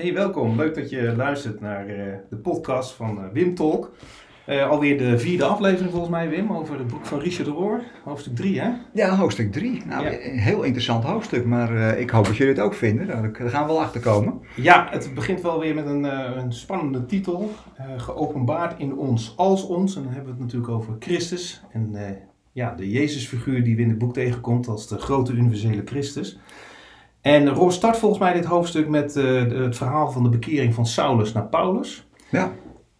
Hey, welkom. Leuk dat je luistert naar uh, de podcast van uh, Wim Talk. Uh, alweer de vierde aflevering volgens mij, Wim, over het boek van Richard de Roor. Hoofdstuk 3, hè? Ja, hoofdstuk 3. Nou, ja. een heel interessant hoofdstuk, maar ik hoop dat jullie het ook vinden. Daar, gaan we wel achter komen. Ja, het begint wel weer met een, een spannende titel. geopenbaard in ons als ons. En dan hebben we het natuurlijk over Christus. En ja, de Jezusfiguur die we in het boek tegenkomt als de grote universele Christus. En Roor start volgens mij dit hoofdstuk met uh, het verhaal van de bekering van Saulus naar Paulus. Ja.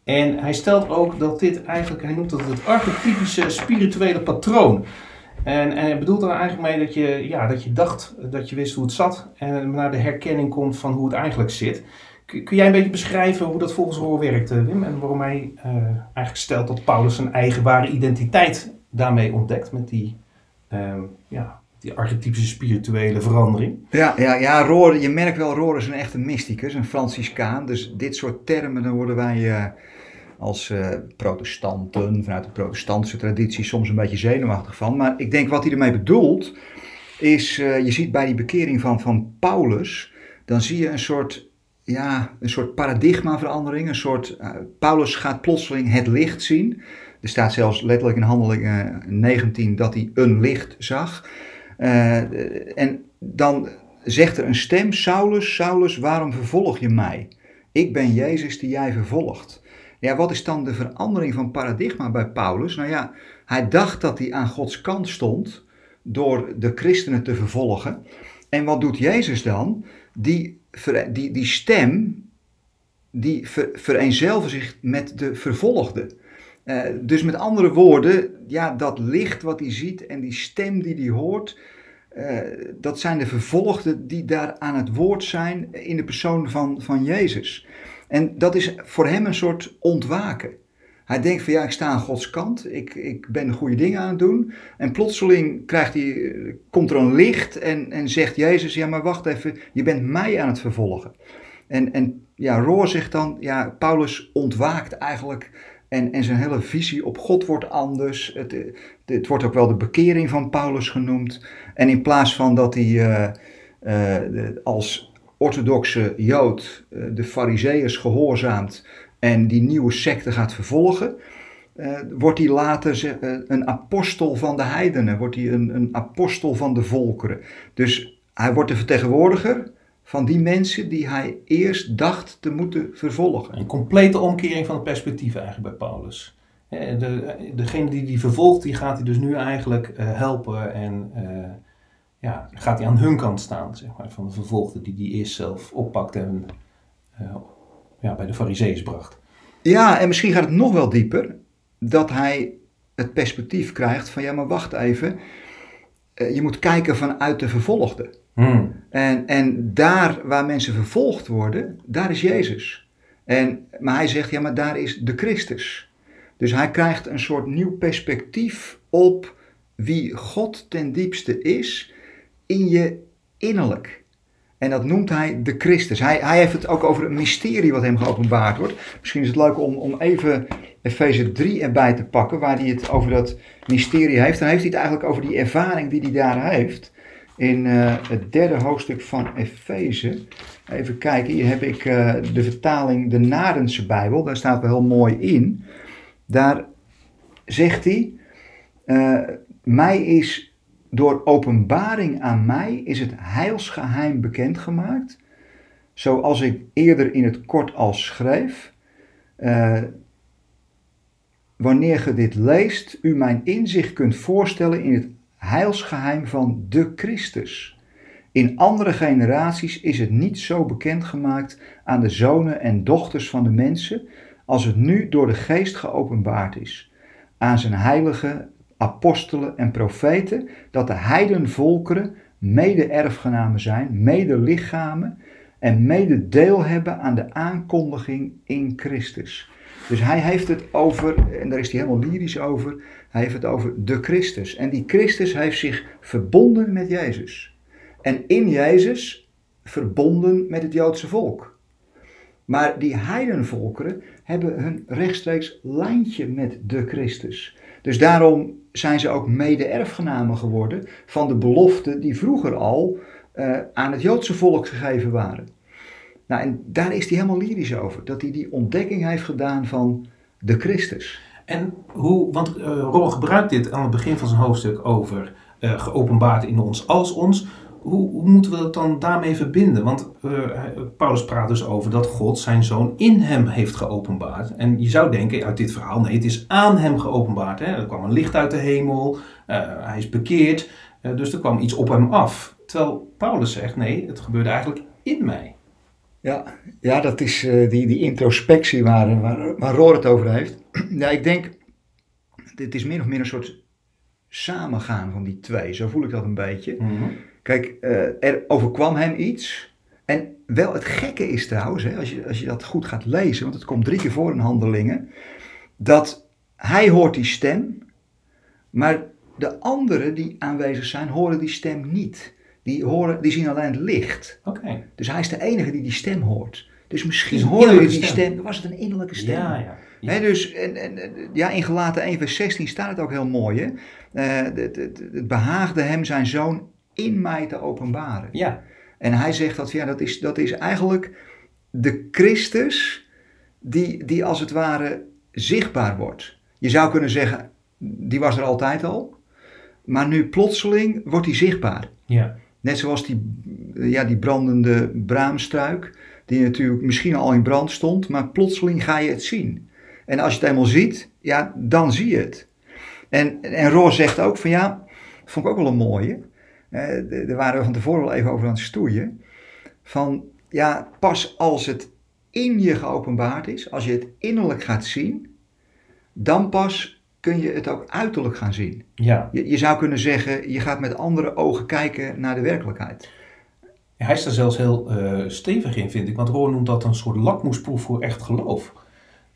En hij stelt ook dat dit eigenlijk, hij noemt dat het archetypische spirituele patroon. En, en hij bedoelt er eigenlijk mee dat je, ja, dat je dacht dat je wist hoe het zat en naar de herkenning komt van hoe het eigenlijk zit. Kun jij een beetje beschrijven hoe dat volgens Roor werkt, eh, Wim? En waarom hij uh, eigenlijk stelt dat Paulus zijn eigen ware identiteit daarmee ontdekt met die, um, ja, die archetypische spirituele verandering. Ja, ja, ja Roor, je merkt wel, Roor is een echte mysticus, een Franciscaan. Dus dit soort termen, dan worden wij uh, als uh, protestanten, vanuit de protestantse traditie, soms een beetje zenuwachtig van. Maar ik denk wat hij ermee bedoelt, is, uh, je ziet bij die bekering van, van Paulus, dan zie je een soort, ja, een soort paradigmaverandering. Een soort, Paulus gaat plotseling het licht zien. Er staat zelfs letterlijk in handeling 19 dat hij een licht zag. Uh, en dan zegt er een stem: Saulus, Saulus, waarom vervolg je mij? Ik ben Jezus die jij vervolgt. Ja, wat is dan de verandering van paradigma bij Paulus? Nou ja, hij dacht dat hij aan Gods kant stond door de christenen te vervolgen. En wat doet Jezus dan? Die, die, die stem, die ver, zich met de vervolgde. Uh, dus met andere woorden, ja, dat licht wat hij ziet en die stem die hij hoort, uh, dat zijn de vervolgden die daar aan het woord zijn in de persoon van, van Jezus. En dat is voor hem een soort ontwaken. Hij denkt van ja, ik sta aan Gods kant, ik, ik ben de goede dingen aan het doen. En plotseling krijgt hij, komt er een licht en, en zegt Jezus, ja maar wacht even, je bent mij aan het vervolgen. En, en ja, Roor zegt dan, ja, Paulus ontwaakt eigenlijk en, en zijn hele visie op God wordt anders. Het, het wordt ook wel de bekering van Paulus genoemd. En in plaats van dat hij uh, uh, als orthodoxe Jood de Fariseeërs gehoorzaamt en die nieuwe secte gaat vervolgen, wordt hij later een apostel van de heidenen, wordt hij een, een apostel van de volkeren. Dus hij wordt de vertegenwoordiger van die mensen die hij eerst dacht te moeten vervolgen. Een complete omkering van het perspectief eigenlijk bij Paulus. De, degene die die vervolgt, die gaat hij dus nu eigenlijk uh, helpen en uh, ja, gaat hij aan hun kant staan, zeg maar, van de vervolgde die die eerst zelf oppakt en uh, ja, bij de fariseeërs bracht. Ja, en misschien gaat het nog wel dieper, dat hij het perspectief krijgt van ja, maar wacht even, je moet kijken vanuit de vervolgde. Hmm. En, en daar waar mensen vervolgd worden, daar is Jezus. En, maar hij zegt, ja, maar daar is de Christus. Dus hij krijgt een soort nieuw perspectief op wie God ten diepste is in je innerlijk. En dat noemt hij de Christus. Hij, hij heeft het ook over een mysterie wat hem geopenbaard wordt. Misschien is het leuk om, om even Efeze 3 erbij te pakken, waar hij het over dat mysterie heeft. Dan heeft hij het eigenlijk over die ervaring die hij daar heeft in uh, het derde hoofdstuk van Efeze. Even kijken, hier heb ik uh, de vertaling de Nadense Bijbel, daar staat wel heel mooi in. Daar zegt hij, uh, mij is door openbaring aan mij is het heilsgeheim bekendgemaakt, zoals ik eerder in het kort al schreef. wanneer je dit leest, u mijn inzicht kunt voorstellen in het heilsgeheim van de Christus. In andere generaties is het niet zo bekendgemaakt aan de zonen en dochters van de mensen als het nu door de geest geopenbaard is. Aan zijn heilige apostelen en profeten dat de heidenvolkeren mede-erfgenamen zijn, mede-lichamen en mede-deel hebben aan de aankondiging in Christus. Dus hij heeft het over, en daar is hij helemaal lyrisch over, hij heeft het over de Christus. En die Christus heeft zich verbonden met Jezus. En in Jezus verbonden met het Joodse volk. Maar die heidenvolkeren hebben hun rechtstreeks lijntje met de Christus. Dus daarom zijn ze ook mede-erfgenamen geworden van de beloften die vroeger al uh, aan het Joodse volk gegeven waren. Nou, en daar is hij helemaal lyrisch over. Dat hij die ontdekking heeft gedaan van de Christus. En hoe, want uh, gebruikt dit aan het begin van zijn hoofdstuk over uh, geopenbaard in ons als ons. Hoe, hoe, moeten we dat dan daarmee verbinden? Want uh, Paulus praat dus over dat God zijn zoon in hem heeft geopenbaard. En je zou denken uit dit verhaal, nee, het is aan hem geopenbaard. Hè? Er kwam een licht uit de hemel, hij is bekeerd, dus er kwam iets op hem af. Terwijl Paulus zegt, nee, het gebeurde eigenlijk in mij. Ja, ja dat is uh, die, die introspectie waar, waar, waar Roor het over heeft. ja, ik denk, dit is min of meer een soort samengaan van die twee. Zo voel ik dat een beetje. Mm -hmm. Kijk, uh, er overkwam hem iets. En wel het gekke is trouwens, hè, als, je, als je dat goed gaat lezen, want het komt drie keer voor in handelingen, dat hij hoort die stem, maar de anderen die aanwezig zijn, horen die stem niet. Die, horen, die zien alleen het licht. Okay. Dus hij is de enige die die stem hoort. Dus misschien hoorde je die stem. stem. Was het een innerlijke stem? Ja, ja. ja. He, dus en, en, ja, in gelaten 1 vers 16 staat het ook heel mooi. Hè? Uh, het, het, het, behaagde hem zijn zoon in mij te openbaren. Ja. En hij zegt dat, ja, dat, is, dat is eigenlijk de Christus die, die als het ware zichtbaar wordt. Je zou kunnen zeggen, die was er altijd al. Maar nu plotseling wordt hij zichtbaar. Ja. Net zoals die, ja, die brandende braamstruik, die natuurlijk misschien al in brand stond, maar plotseling ga je het zien. En als je het eenmaal ziet, ja, dan zie je het. En, en Roor zegt ook van ja, vond ik ook wel een mooie. Eh, daar waren we van tevoren wel even over aan het stoeien. Van ja, pas als het in je geopenbaard is, als je het innerlijk gaat zien, dan pas kun je het ook uiterlijk gaan zien. Ja. Je, je zou kunnen zeggen, je gaat met andere ogen kijken naar de werkelijkheid. Hij is er zelfs heel uh, stevig in, vind ik. Want Roor noemt dat een soort lakmoesproef voor echt geloof.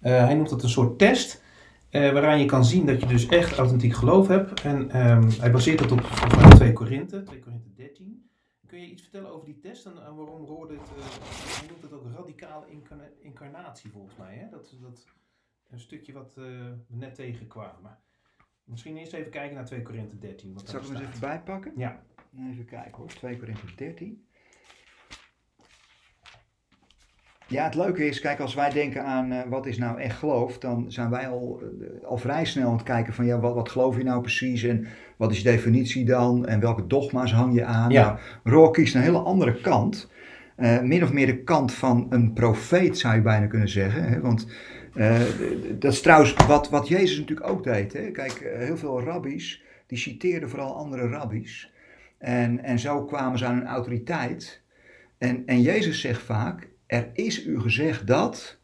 Uh, hij noemt het een soort test uh, waaraan je kan zien dat je dus echt authentiek geloof hebt. En um, hij baseert het op, op 2 Korinthe, 2 Korinthe 13. Kun je iets vertellen over die test en, en waarom Roor dit... hij noemt het ook radicale incarna incarnatie volgens mij. Hè? Dat, dat, een stukje wat uh, we net tegenkwamen. Misschien eerst even kijken naar 2 Korinthe 13. Wat Zal ik hem eens even bijpakken? Ja. Even kijken hoor, 2 Korinthe 13. Ja, het leuke is, kijk, als wij denken aan uh, wat is nou echt geloof, dan zijn wij al, uh, al vrij snel aan het kijken van ja, wat, wat geloof je nou precies en wat is je definitie dan en welke dogma's hang je aan. Ja. Nou, Roor kiest een hele andere kant. Uh, min of meer de kant van een profeet zou je bijna kunnen zeggen. Hè? Want uh, dat is trouwens wat, wat Jezus natuurlijk ook deed. Hè? Kijk, uh, heel veel rabbies, die citeerden vooral andere rabbies. En, en zo kwamen ze aan hun autoriteit. En, en Jezus zegt vaak, er is u gezegd dat,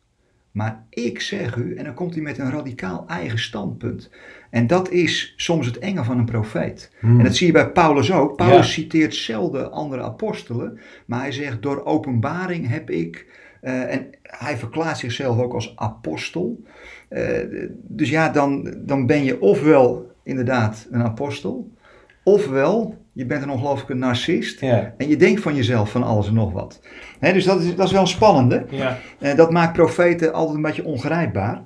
maar ik zeg u, en dan komt hij met een radicaal eigen standpunt. En dat is soms het enge van een profeet. Hmm. En dat zie je bij Paulus ook. Paulus ja. citeert zelden andere apostelen, maar hij zegt, door openbaring heb ik... Uh, en hij verklaart zichzelf ook als apostel. Uh, dus ja, dan, dan ben je ofwel inderdaad een apostel, ofwel je bent een ongelooflijke narcist ja. en je denkt van jezelf van alles en nog wat. He, dus dat is, dat is wel een spannende. Ja. Uh, dat maakt profeten altijd een beetje ongrijpbaar.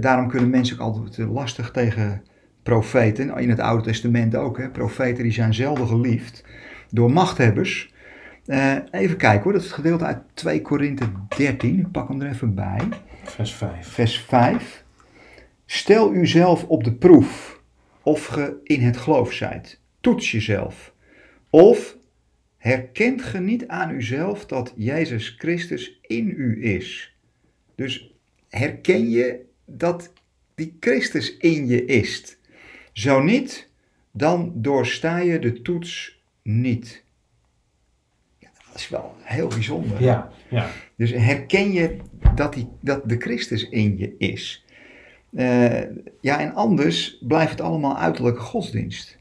daarom kunnen mensen ook altijd lastig tegen profeten, in het Oude Testament ook. Hè. Profeten die zijn zelden geliefd door machthebbers. Uh, even kijken hoor, dat is het gedeelte uit 2 Korinthe 13. Ik pak hem er even bij. Vers 5. Vers 5. Stel uzelf op de proef of ge in het geloof zijt. Toets jezelf. Of herkent ge niet aan uzelf dat Jezus Christus in u is. Dus herken je dat die Christus in je is. Zo niet, dan doorsta je de toets niet. Dat is wel heel bijzonder. Ja, ja. Dus herken je dat, die, dat de Christus in je is. Uh, ja, en anders blijft het allemaal uiterlijke godsdienst.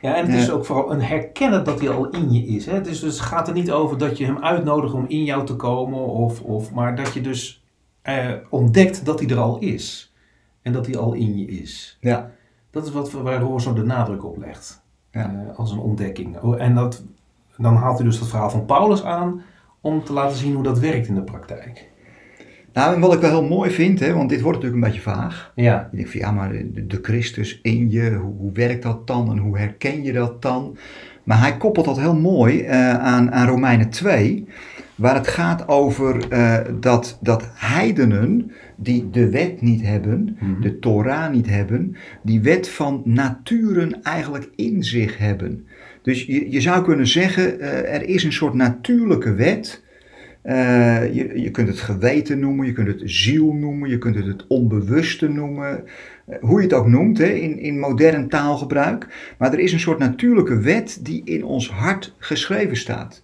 Ja, en het is ook vooral een herkennen dat hij al in je is. Hè? Dus, dus het gaat er niet over dat je hem uitnodigt om in jou te komen, of, of, maar dat je dus uh, ontdekt dat hij er al is. En dat hij al in je is. Ja. Dat is wat, waar Roor zo de nadruk op legt. Ja. Uh, als een ontdekking. En dat, dan haalt hij dus het verhaal van Paulus aan om te laten zien hoe dat werkt in de praktijk. Nou, en wat ik wel heel mooi vind, hè, want dit wordt natuurlijk een beetje vaag. Ja. Je denkt van ja, maar de, Christus in je, hoe, hoe, werkt dat dan en hoe herken je dat dan? Maar hij koppelt dat heel mooi eh, aan, aan Romeinen 2, waar het gaat over eh, dat, dat heidenen die de wet niet hebben, Mhm. de Torah niet hebben, die wet van naturen eigenlijk in zich hebben. Dus je, zou kunnen zeggen, eh, er is een soort natuurlijke wet. Eh, je, je kunt het geweten noemen, je kunt het ziel noemen, je kunt het het onbewuste noemen. Eh, hoe je het ook noemt hè, in, in modern taalgebruik. Maar er is een soort natuurlijke wet die in ons hart geschreven staat.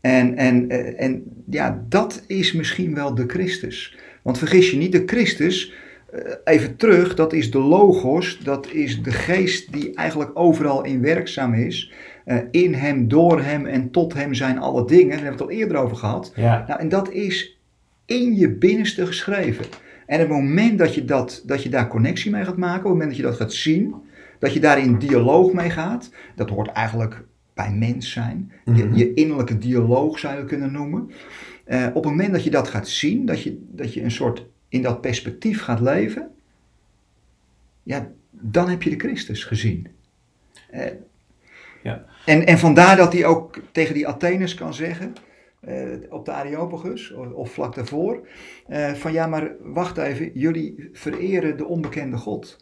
En, en, en ja, dat is misschien wel de Christus. Want vergis je niet, de Christus, even terug, dat is de Logos, dat is de geest die eigenlijk overal in werkzaam is. Eh, in hem, door hem en tot hem zijn alle dingen. Daar hebben we het al eerder over gehad. Ja. Nou, en dat is in je binnenste geschreven. En het moment dat je, dat, dat je daar connectie mee gaat maken, op het moment dat je dat gaat zien, dat je daar in dialoog mee gaat, dat hoort eigenlijk bij mens zijn. Je, Mhm. je innerlijke dialoog zou je kunnen noemen. Eh, op het moment dat je dat gaat zien, dat je, dat je een soort in dat perspectief gaat leven, ja, dan heb je de Christus gezien. Eh, Ja. en, en vandaar dat hij ook tegen die Atheners kan zeggen, eh, op de Areopagus of, vlak daarvoor, eh, van ja, maar wacht even, jullie vereren de onbekende God.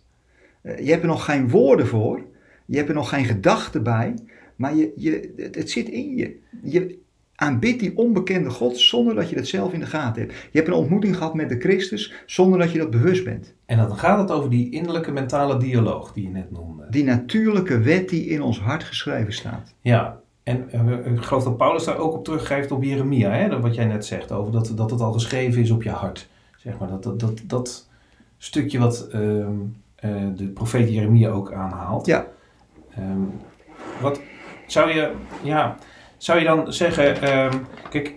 Eh, je hebt er nog geen woorden voor, je hebt er nog geen gedachten bij, maar je, je, het, het zit in je. Je aanbidt die onbekende God zonder dat je dat zelf in de gaten hebt. Je hebt een ontmoeting gehad met de Christus zonder dat je dat bewust bent. En dan gaat het over die innerlijke mentale dialoog die je net noemde. Die natuurlijke wet die in ons hart geschreven staat. Ja, en ik geloof dat Paulus daar ook op teruggeeft op Jeremia, hè? wat jij net zegt over dat, dat het al geschreven is op je hart. Zeg maar, dat, dat, dat, dat stukje wat ehm, eh, de profeet Jeremia ook aanhaalt. Ja. Ehm, wat zou je, ja, zou je dan zeggen, ehm, kijk,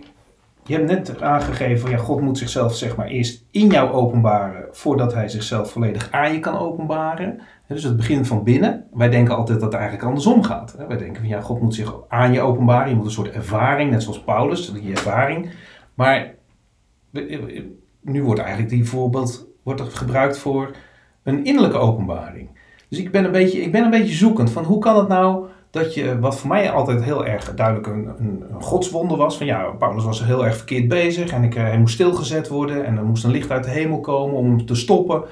je hebt net aangegeven van ja, God moet zichzelf zeg maar eerst in jou openbaren voordat hij zichzelf volledig aan je kan openbaren. Dus het begint van binnen. Wij denken altijd dat het eigenlijk andersom gaat. Wij denken van ja, God moet zich aan je openbaren. Je moet een soort ervaring, net zoals Paulus, die ervaring. Maar eh, nu wordt eigenlijk die voorbeeld wordt er gebruikt voor een innerlijke openbaring. Dus ik ben een beetje, ik ben een beetje zoekend van hoe kan het nou dat je, wat voor mij altijd heel erg duidelijk een, een, godswonder was, van ja, Paulus was heel erg verkeerd bezig en ik, eh, hij moest stilgezet worden en er moest een licht uit de hemel komen om hem te stoppen.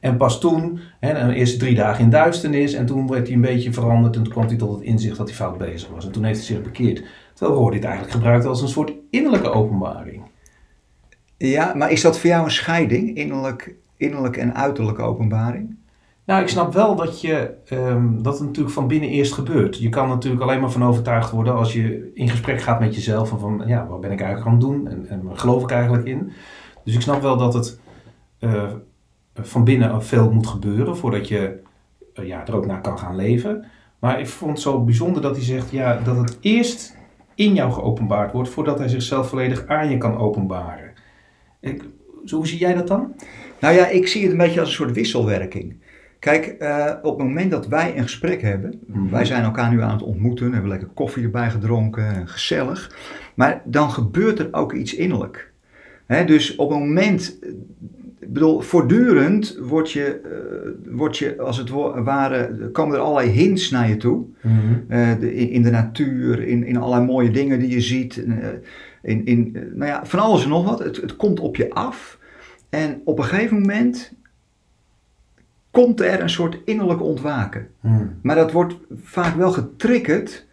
En pas toen, hè, eerst drie dagen in duisternis en toen werd hij een beetje veranderd en toen kwam hij tot het inzicht dat hij fout bezig was. En toen heeft hij zich bekeerd. Terwijl we hoorden dit eigenlijk gebruikt als een soort innerlijke openbaring. Ja, maar is dat voor jou een scheiding, innerlijk, innerlijk en uiterlijke openbaring? Nou, ik snap wel dat, je, ehm, dat natuurlijk van binnen eerst gebeurt. Je kan natuurlijk alleen maar van overtuigd worden als je in gesprek gaat met jezelf. En van, ja, wat ben ik eigenlijk aan het doen? En, en waar geloof ik eigenlijk in? Dus ik snap wel dat het eh, van binnen veel moet gebeuren voordat je eh, ja, er ook naar kan gaan leven. Maar ik vond het zo bijzonder dat hij zegt ja, dat het eerst in jou geopenbaard wordt voordat hij zichzelf volledig aan je kan openbaren. Ik, hoe zie jij dat dan? Nou ja, ik zie het een beetje als een soort wisselwerking. Kijk, eh, op het moment dat wij een gesprek hebben, Mhm. wij zijn elkaar nu aan het ontmoeten, hebben lekker koffie erbij gedronken, en gezellig, maar dan gebeurt er ook iets innerlijk. Hè, dus op het moment, ik bedoel, voortdurend word je, eh, word je als het wa- ware, komen er allerlei hints naar je toe. Eh, de, in, de natuur, in, in allerlei mooie dingen die je ziet. in, in, nou ja, van alles en nog wat. Het, het komt op je af. En op een gegeven moment komt er een soort innerlijk ontwaken. Hmm. Maar dat wordt vaak wel getriggerd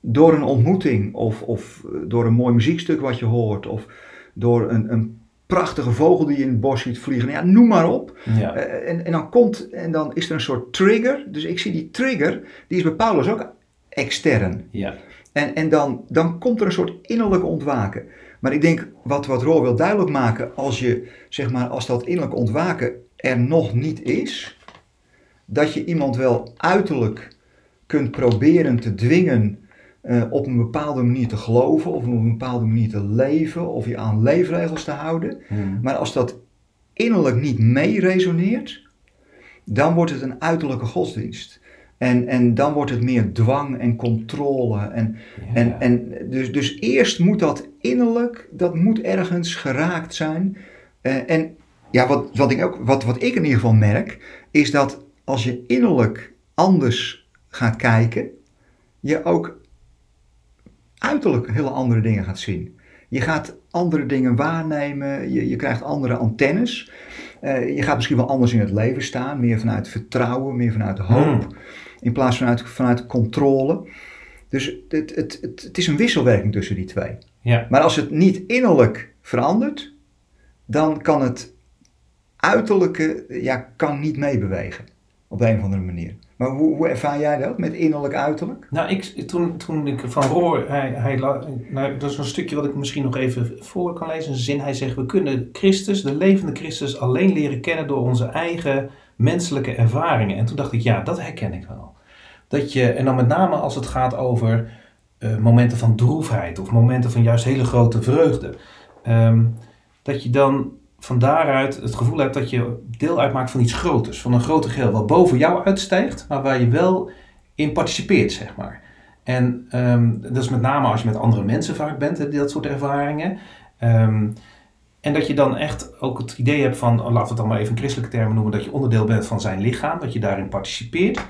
door een ontmoeting. Of, of eh, door een mooi muziekstuk wat je hoort. Of door een, een prachtige vogel die je in het bos ziet vliegen. Ja, noem maar op. Ja. Eh, en, en dan komt, en dan is er een soort trigger. Dus ik zie die trigger, die is bij Paulus ook extern. ja. En, en dan, dan komt er een soort innerlijke ontwaken. Maar ik denk, wat, wat Roel wil duidelijk maken, als, je, zeg maar, als dat innerlijke ontwaken er nog niet is, dat je iemand wel uiterlijk kunt proberen te dwingen eh, op een bepaalde manier te geloven, of op een bepaalde manier te leven, of je aan leefregels te houden. Hmm. Maar als dat innerlijk niet mee resoneert, dan wordt het een uiterlijke godsdienst. En, en dan wordt het meer dwang en controle. En, Ja. en, en dus, dus eerst moet dat innerlijk, dat moet ergens geraakt zijn. Eh, en ja, wat, wat, ik ook, wat, wat ik in ieder geval merk, is dat als je innerlijk anders gaat kijken, je ook uiterlijk hele andere dingen gaat zien. Je gaat andere dingen waarnemen, je, je krijgt andere antennes. Eh, je gaat misschien wel anders in het leven staan, meer vanuit vertrouwen, meer vanuit hoop, Hmm. in plaats van vanuit, vanuit controle. Dus het, het, het, het is een wisselwerking tussen die twee. Ja. Maar als het niet innerlijk verandert, dan kan het uiterlijke ja, kan niet meebewegen. Op een of andere manier. Maar hoe, hoe ervaar jij dat met innerlijk uiterlijk? Nou, ik, toen, toen ik van Roor, hij, hij, nou, dat is een stukje wat ik misschien nog even voor kan lezen. Zin, hij zegt, we kunnen Christus, de levende Christus, alleen leren kennen door onze eigen menselijke ervaringen. En toen dacht ik, ja, dat herken ik wel. Dat je, en dan met name als het gaat over eh, momenten van droefheid of momenten van juist hele grote vreugde. Ehm, dat je dan van daaruit het gevoel hebt dat je deel uitmaakt van iets groters. Van een groter geheel wat boven jou uitstijgt, maar waar je wel in participeert, zeg maar. En ehm, dat is met name als je met andere mensen vaak bent, dat soort ervaringen. Ehm, en dat je dan echt ook het idee hebt van, oh, laten we het dan maar even in christelijke termen noemen, dat je onderdeel bent van zijn lichaam, dat je daarin participeert.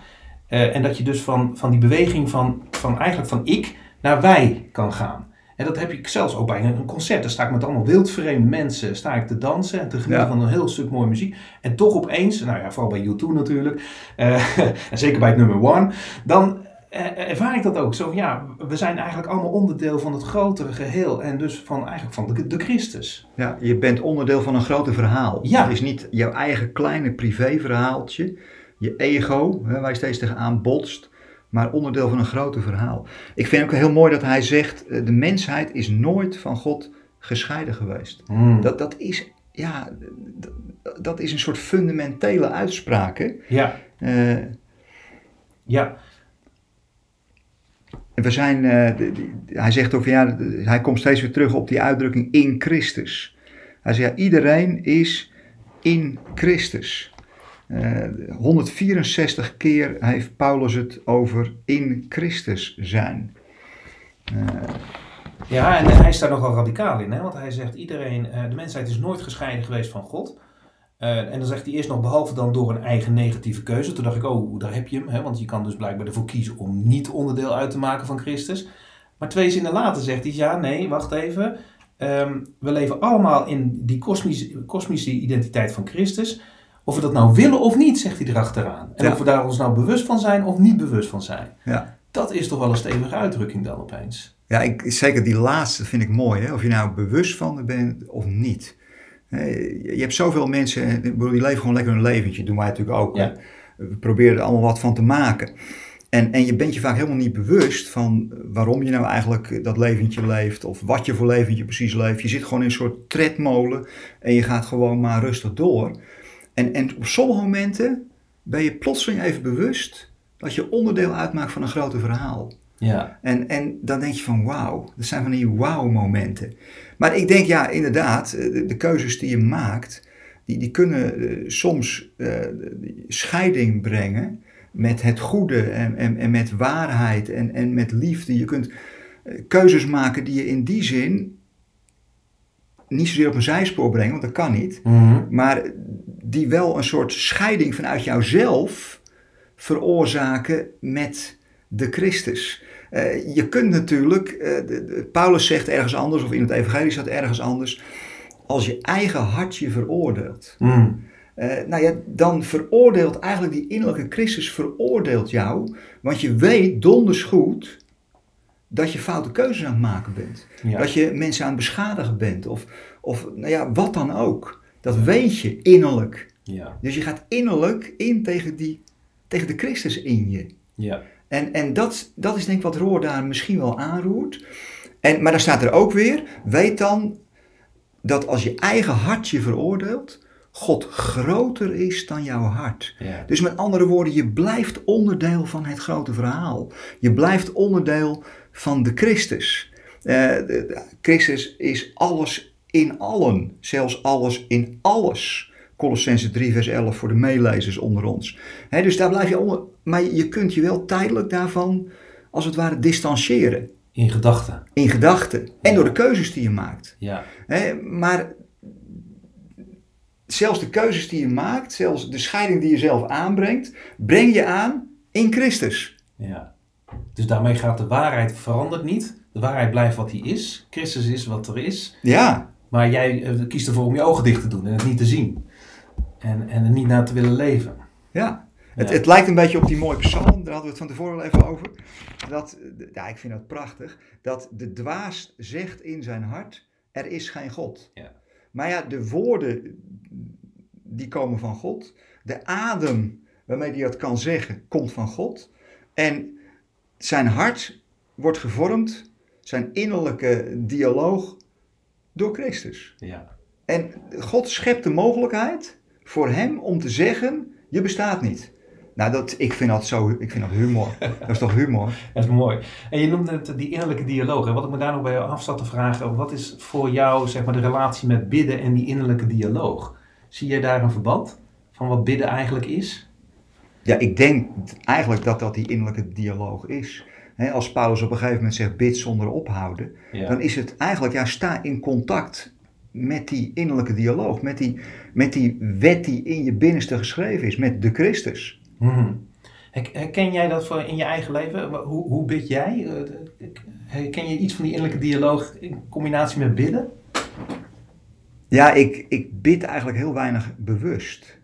Eh, en dat je dus van, van die beweging van, van eigenlijk van ik naar wij kan gaan. En dat heb ik zelfs ook bij een concert. Daar sta ik met allemaal wildvreemde mensen sta ik te dansen en te genieten Ja. van een heel stuk mooie muziek. En toch opeens, nou ja, vooral bij U2 natuurlijk, eh, en zeker bij het nummer One, dan eh, ervaar ik dat ook. Zo van, ja, we zijn eigenlijk allemaal onderdeel van het grotere geheel en dus van eigenlijk van de, de Christus. Ja, je bent onderdeel van een groter verhaal. Ja. Het is niet jouw eigen kleine privéverhaaltje, je ego, hè, waar je steeds tegenaan botst, maar onderdeel van een groter verhaal. Ik vind ook heel mooi dat hij zegt, eh, de mensheid is nooit van God gescheiden geweest. Hmm. Dat, dat is, ja, dat is een soort fundamentele uitspraak. hè. Ja, Eh, ja, En we zijn, eh, de- hij zegt van ja, de- hij komt steeds weer terug op die uitdrukking in Christus. Hij zegt ja, iedereen is in Christus. Eh, 164 keer heeft Paulus het over in Christus zijn. Eh, Ja, en hij is daar nogal radicaal in, hè? want hij zegt iedereen, eh, de mensheid is nooit gescheiden geweest van God. Eh, en dan zegt hij eerst nog, behalve dan door een eigen negatieve keuze. Toen dacht ik, oh, daar heb je hem, hè? want je kan dus blijkbaar ervoor kiezen om niet onderdeel uit te maken van Christus. Maar twee zinnen later zegt hij, ja, nee, wacht even. Ehm, we leven allemaal in die kosmische, kosmische identiteit van Christus. Of we dat nou willen of niet, zegt hij erachteraan. En Ja. of we daar ons nou bewust van zijn of niet bewust van zijn. ja. Dat is toch wel een stevige uitdrukking dan opeens. Ja, ik, zeker die laatste vind ik mooi. Hè? Of je nou bewust van bent of niet. Je hebt zoveel mensen, ik bedoel, die leven gewoon lekker hun leventje. doen wij natuurlijk ook. Ja. We proberen er allemaal wat van te maken. En, en je bent je vaak helemaal niet bewust van waarom je nou eigenlijk dat leventje leeft. Of wat je voor leventje precies leeft. Je zit gewoon in een soort tredmolen en je gaat gewoon maar rustig door. En, en op sommige momenten ben je plotseling even bewust dat je onderdeel uitmaakt van een groter verhaal. Ja. En, en dan denk je van wauw, dat zijn van die wauw momenten. Maar ik denk ja, inderdaad, eh, de, de keuzes die je maakt, die, die kunnen eh, soms eh, scheiding brengen met het goede en, en, en met waarheid en, en met liefde. Je kunt keuzes maken die je in die zin niet zozeer op een zijspoor brengen, want dat kan niet. Mhm. Maar die wel een soort scheiding vanuit jouzelf veroorzaken met de Christus. Eh, je kunt natuurlijk, eh, de- de- Paulus zegt ergens anders, of in het Evangelie staat ergens anders, als je eigen hart je veroordeelt. Mhm. Eh, nou ja, dan veroordeelt eigenlijk die innerlijke Christus veroordeelt jou, want je weet donders goed dat je foute keuzes aan het maken bent. Ja. Dat je mensen aan het beschadigen bent, of, of nou ja, wat dan ook. Dat weet je innerlijk. Ja. Dus je gaat innerlijk in tegen, die, tegen de Christus in je. Ja. En, en dat, dat is denk ik wat Roor daar misschien wel aanroert. En, maar dan staat er ook weer, weet dan dat als je eigen hart je veroordeelt, God groter is dan jouw hart. Ja. Dus met andere woorden, je blijft onderdeel van het grote verhaal. Je blijft onderdeel van de Christus. Eh, de- de- Christus is alles in allen, zelfs alles in alles. Colossense 3 vers 11 voor de meelezers onder ons. Dus daar blijf je onder, maar je kunt je wel tijdelijk daarvan, als het ware, distancieren. In gedachten. In gedachten en door de keuzes die je maakt. Ja. Maar zelfs de keuzes die je maakt, zelfs de scheiding die je zelf aanbrengt, breng je aan in Christus. Ja. Dus daarmee gaat de waarheid verandert niet. De waarheid blijft wat die is. Christus is wat er is. Ja, Maar jij eh, kiest ervoor om je ogen dicht te doen en het niet te zien. En, en er niet naar te willen leven. ja. Het, het lijkt een beetje op die mooie psalm, daar hadden we het van tevoren al even over. Dat, ja, ik vind dat prachtig. Dat de dwaas zegt in zijn hart, er is geen God. Ja. Maar ja, de woorden, die komen van God. De adem waarmee hij dat kan zeggen, komt van God. En zijn hart wordt gevormd, zijn innerlijke dialoog, door Christus. Ja. En God schept de mogelijkheid voor hem om te zeggen, je bestaat niet. Nou, dat, ik, vind dat zo, ik vind dat humor. Dat is toch humor? Dat is mooi. En je noemde het die innerlijke dialoog. En wat ik me daar nog bij af zat te vragen, wat is voor jou zeg maar, de relatie met bidden en die innerlijke dialoog? Zie je daar een verband van wat bidden eigenlijk is? Ja, ik denk eigenlijk dat dat die innerlijke dialoog is. Hè, als Paulus op een gegeven moment zegt bid zonder ophouden, Ja. dan is het eigenlijk, ja, sta in contact met die innerlijke dialoog, met die, met die wet die in je binnenste geschreven is, met de Christus. Her- Herken jij dat voor in je eigen leven? Hoe, hoe bid jij? Eh, Herken je iets van die innerlijke dialoog in combinatie met bidden? Ja, ik, ik bid eigenlijk heel weinig bewust.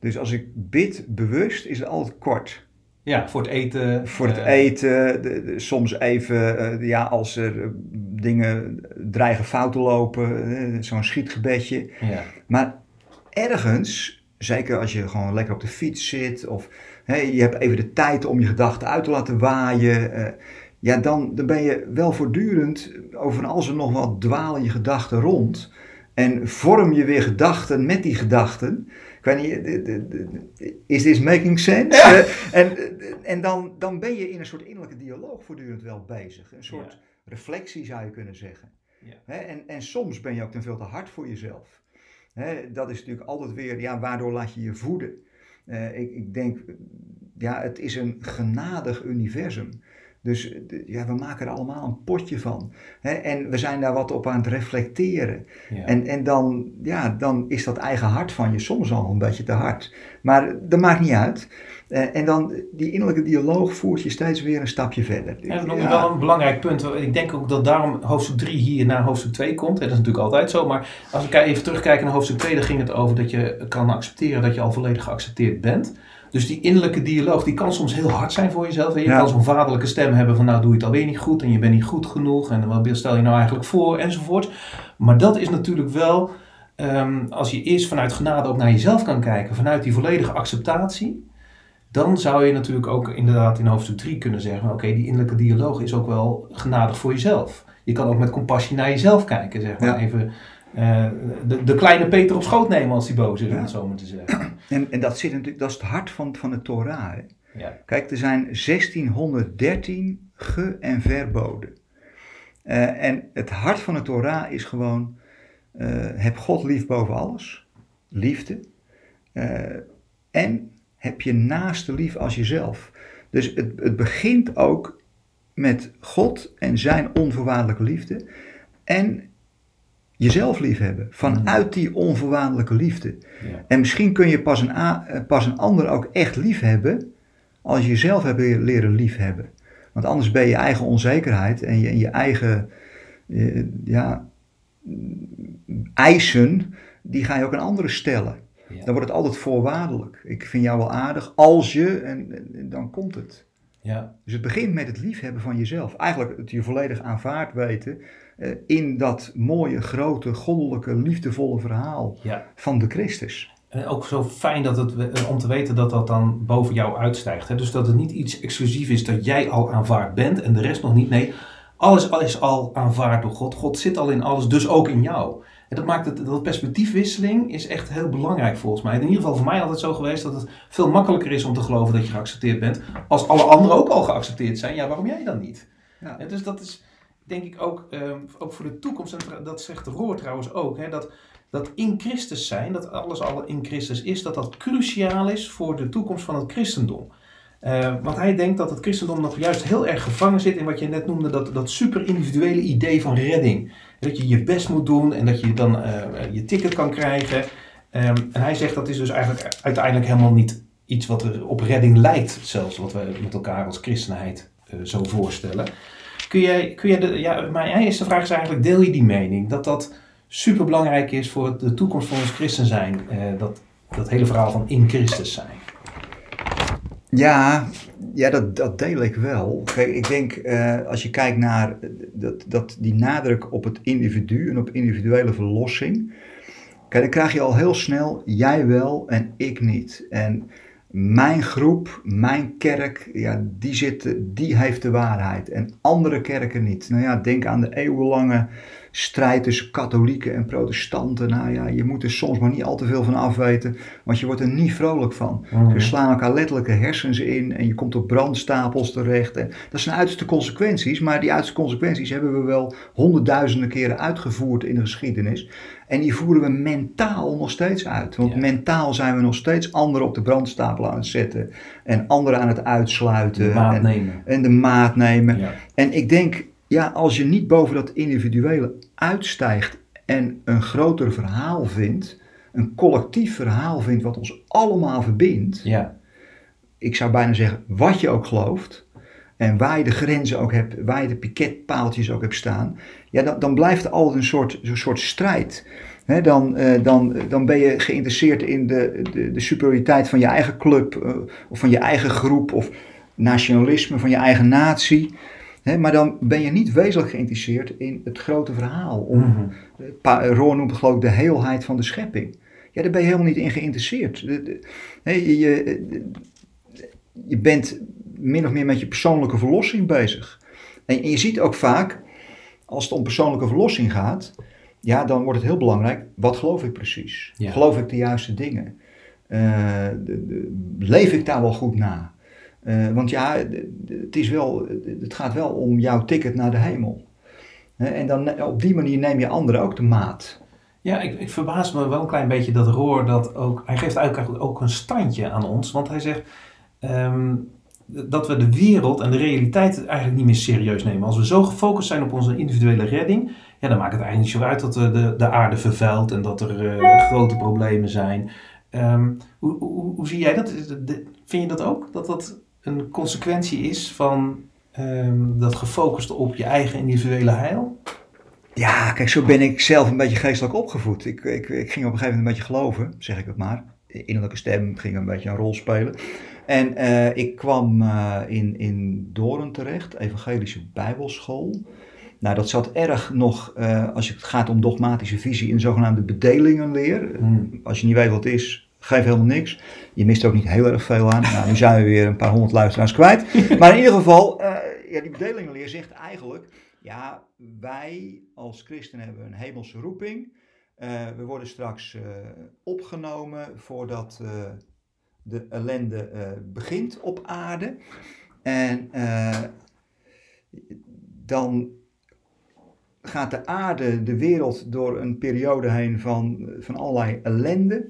Dus als ik bid bewust, is het altijd kort. Ja, voor het eten. Voor het eh, eten, de- de- soms even, eh, ja, als er eh, dingen dreigen fout te lopen, zo'n schietgebedje. Ja. Maar ergens, zeker als je gewoon lekker op de fiets zit of hè, je hebt even de tijd om je gedachten uit te laten waaien, ja, dan, dan ben je wel voortdurend over als er nog wat dwalen je gedachten rond en vorm je weer gedachten met die gedachten. Ik weet niet, is this making sense? Eh, en en dan, dan ben je in een soort innerlijke dialoog voortdurend wel bezig. Een soort Ja. reflectie zou je kunnen zeggen. Ja. En, en soms ben je ook ten veel te hard voor jezelf. Hè, dat is natuurlijk altijd weer, ja, waardoor laat je je voeden? Eh, ik, ik denk, ja, het is een genadig universum. Dus ja, we maken er allemaal een potje van. Hè, en we zijn daar wat op aan het reflecteren. Ja. En, en dan, ja, dan is dat eigen hart van je soms al een beetje te hard. Maar dat maakt niet uit. Eh, en dan die innerlijke dialoog voert je steeds weer een stapje verder. Ja, dat is Ja. wel een belangrijk punt. Ik denk ook dat daarom hoofdstuk 3 hier naar hoofdstuk 2 komt. Dat is natuurlijk altijd zo. Maar als we even terugkijken naar hoofdstuk 2, dan ging het over dat je kan accepteren dat je al volledig geaccepteerd bent. Dus die innerlijke dialoog, die kan soms heel hard zijn voor jezelf. hè. Je Ja. kan zo'n vaderlijke stem hebben van nou doe je het alweer niet goed en je bent niet goed genoeg en wat stel je nou eigenlijk voor enzovoort. Maar dat is natuurlijk wel, ehm, als je eerst vanuit genade ook naar jezelf kan kijken, vanuit die volledige acceptatie, dan zou je natuurlijk ook inderdaad in hoofdstuk 3 kunnen zeggen: oké, die innerlijke dialoog is ook wel genadig voor jezelf. Je kan ook met compassie naar jezelf kijken, zeg maar. Ja. Even eh, de, de kleine Peter op schoot nemen als hij boos is, om het zo maar te zeggen. En, en dat zit natuurlijk, dat is het hart van, van de Torah. Hè? Ja. Kijk, er zijn 1613 ge- en verboden. En het hart van de Torah is gewoon, eh, heb God lief boven alles, liefde. Eh, en heb je naaste lief als jezelf. Dus het, het begint ook met God en zijn onvoorwaardelijke liefde. En jezelf lief hebben, vanuit die onvoorwaardelijke liefde. Ja. En misschien kun je pas een, a- eh, pas een ander ook echt lief hebben als je jezelf hebt leren- leren lief hebben. Want anders ben je eigen onzekerheid en je, en je eigen eh, ja, eisen, die ga je ook aan anderen stellen. Ja. Dan wordt het altijd voorwaardelijk. Ik vind jou wel aardig als je, en, en- en dan komt het. Ja. Dus het begint met het liefhebben van jezelf. Eigenlijk het je volledig aanvaard weten eh, in dat mooie, grote, goddelijke, liefdevolle verhaal ja. van de Christus. En ook zo fijn dat het, eh, om te weten dat dat dan boven jou uitstijgt. Hè? Dus dat het niet iets exclusief is dat jij al aanvaard bent en de rest nog niet. Nee, alles is al aanvaard door God. God zit al in alles, dus ook in jou. En dat maakt het, dat perspectiefwisseling is echt heel belangrijk volgens mij. In ieder geval voor mij altijd zo geweest dat het veel makkelijker is om te geloven dat je geaccepteerd bent. Als alle anderen ook al geaccepteerd zijn, ja, waarom jij dan niet? Ja. En dus dat is denk ik ook, ehm, ook voor de toekomst, en dat zegt Roor trouwens ook, hè, dat, dat in Christus zijn, dat alles al in Christus is, dat dat cruciaal is voor de toekomst van het christendom. Eh, want hij denkt dat het christendom nog juist heel erg gevangen zit in wat je net noemde, dat, dat super individuele idee van redding. Dat je je best moet doen en dat je dan eh, je ticket kan krijgen. Ehm, en hij zegt dat is dus eigenlijk uiteindelijk helemaal niet iets wat op redding lijkt, zelfs wat we met elkaar als christenheid eh, zo voorstellen. Kun jij, kun jij de, ja, mijn eerste vraag is eigenlijk, deel je die mening? Dat dat super belangrijk is voor de toekomst van ons christen zijn. Eh, dat, dat hele verhaal van in Christus zijn. Ja, ja dat, dat deel ik wel. Kijk, ik denk uh, als je kijkt naar dat, dat die nadruk op het individu en op individuele verlossing. Kijk, dan krijg je al heel snel jij wel en ik niet. En mijn groep, mijn kerk, ja, die, zit, die heeft de waarheid en andere kerken niet. Nou ja, denk aan de eeuwenlange strijd tussen katholieken en protestanten. Nou ja, je moet er soms maar niet al te veel van afweten, want je wordt er niet vrolijk van. Mm Ze slaan elkaar letterlijk de hersens in en je komt op brandstapels terecht. En dat zijn uiterste consequenties, maar die uiterste consequenties hebben we wel honderdduizenden keren uitgevoerd in de geschiedenis. En die voeren we mentaal nog steeds uit. Want mentaal zijn we nog steeds anderen op de brandstapel aan het zetten. En anderen aan het uitsluiten. De maat nemen. En de maat nemen. En ik denk, ja, als je niet boven dat individuele uitstijgt en een groter verhaal vindt, een collectief verhaal vindt wat ons allemaal verbindt. Ja. Ik zou bijna zeggen, wat je ook gelooft. En waar je de grenzen ook hebt, waar je de piketpaaltjes ook hebt staan. Ja, dan, dan blijft er altijd een soort, een soort strijd. dan, uh, dan, dan ben je geïnteresseerd in de, de, de superioriteit van je eigen club. Uh, of van je eigen groep. Of nationalisme van je eigen natie maar dan ben je niet wezenlijk geïnteresseerd in het grote verhaal. Om, mm -hmm. Roor noemt geloof ik de heelheid van de schepping. Ja, daar ben je helemaal niet in geïnteresseerd. je, je, je bent min of meer met je persoonlijke verlossing bezig. En, je ziet ook vaak, als het om persoonlijke verlossing gaat, ja, dan wordt het heel belangrijk, wat geloof ik precies? Geloof ik de juiste dingen? Uh, de, de, leef ik daar wel goed na? Uh, want ja, het, is wel, het gaat wel om jouw ticket naar de hemel. en dan, op die manier neem je anderen ook de maat. Ja, ik, ik verbaas me wel een klein beetje dat Roor dat ook... Hij geeft eigenlijk ook een standje aan ons. Want hij zegt um, dat we de wereld en de realiteit eigenlijk niet meer serieus nemen. Als we zo gefocust zijn op onze individuele redding... Ja, dan maakt het eigenlijk niet zo uit dat de, de aarde vervuilt en dat er uh, grote problemen zijn. Um, hoe, hoe, hoe, zie jij dat? Vind je dat ook? Dat dat een consequentie is van um, dat gefocust op je eigen individuele heil? Ja, kijk, zo ben ik zelf een beetje geestelijk opgevoed. Ik, ik, ik ging op een gegeven moment een beetje geloven, zeg ik het maar. Innerlijke stem ging een beetje een rol spelen. En uh, ik kwam uh, in, in Doorn terecht, evangelische bijbelschool. Nou, dat zat erg nog, uh, als het gaat om dogmatische visie, in de zogenaamde bedelingenleer. Hmm. Als je niet weet wat het is, geeft helemaal niks. Je mist ook niet heel erg veel aan. Nou, nu zijn we weer een paar honderd luisteraars kwijt. Maar in ieder geval, ja, die bedelingenleer zegt eigenlijk, ja, wij als christenen hebben een hemelse roeping. We worden straks opgenomen voordat de ellende begint op aarde. En dan gaat de aarde, de wereld, door een periode heen van, van allerlei ellende.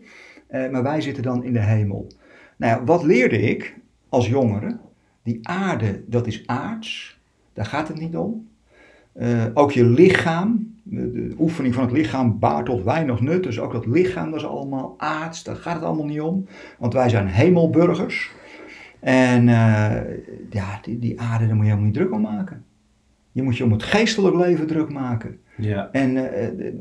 Uh, maar wij zitten dan in de hemel. Nou ja, wat leerde ik als jongere? Die aarde, dat is aards. Daar gaat het niet om. Ook je lichaam, de, de, oefening van het lichaam baart tot weinig nut. Dus ook dat lichaam, dat is allemaal aards. Daar gaat het allemaal niet om. Want wij zijn hemelburgers. En uh, ja, die, die aarde, daar moet je helemaal niet druk om maken. Je moet je om het geestelijk leven druk maken. Ja. En uh,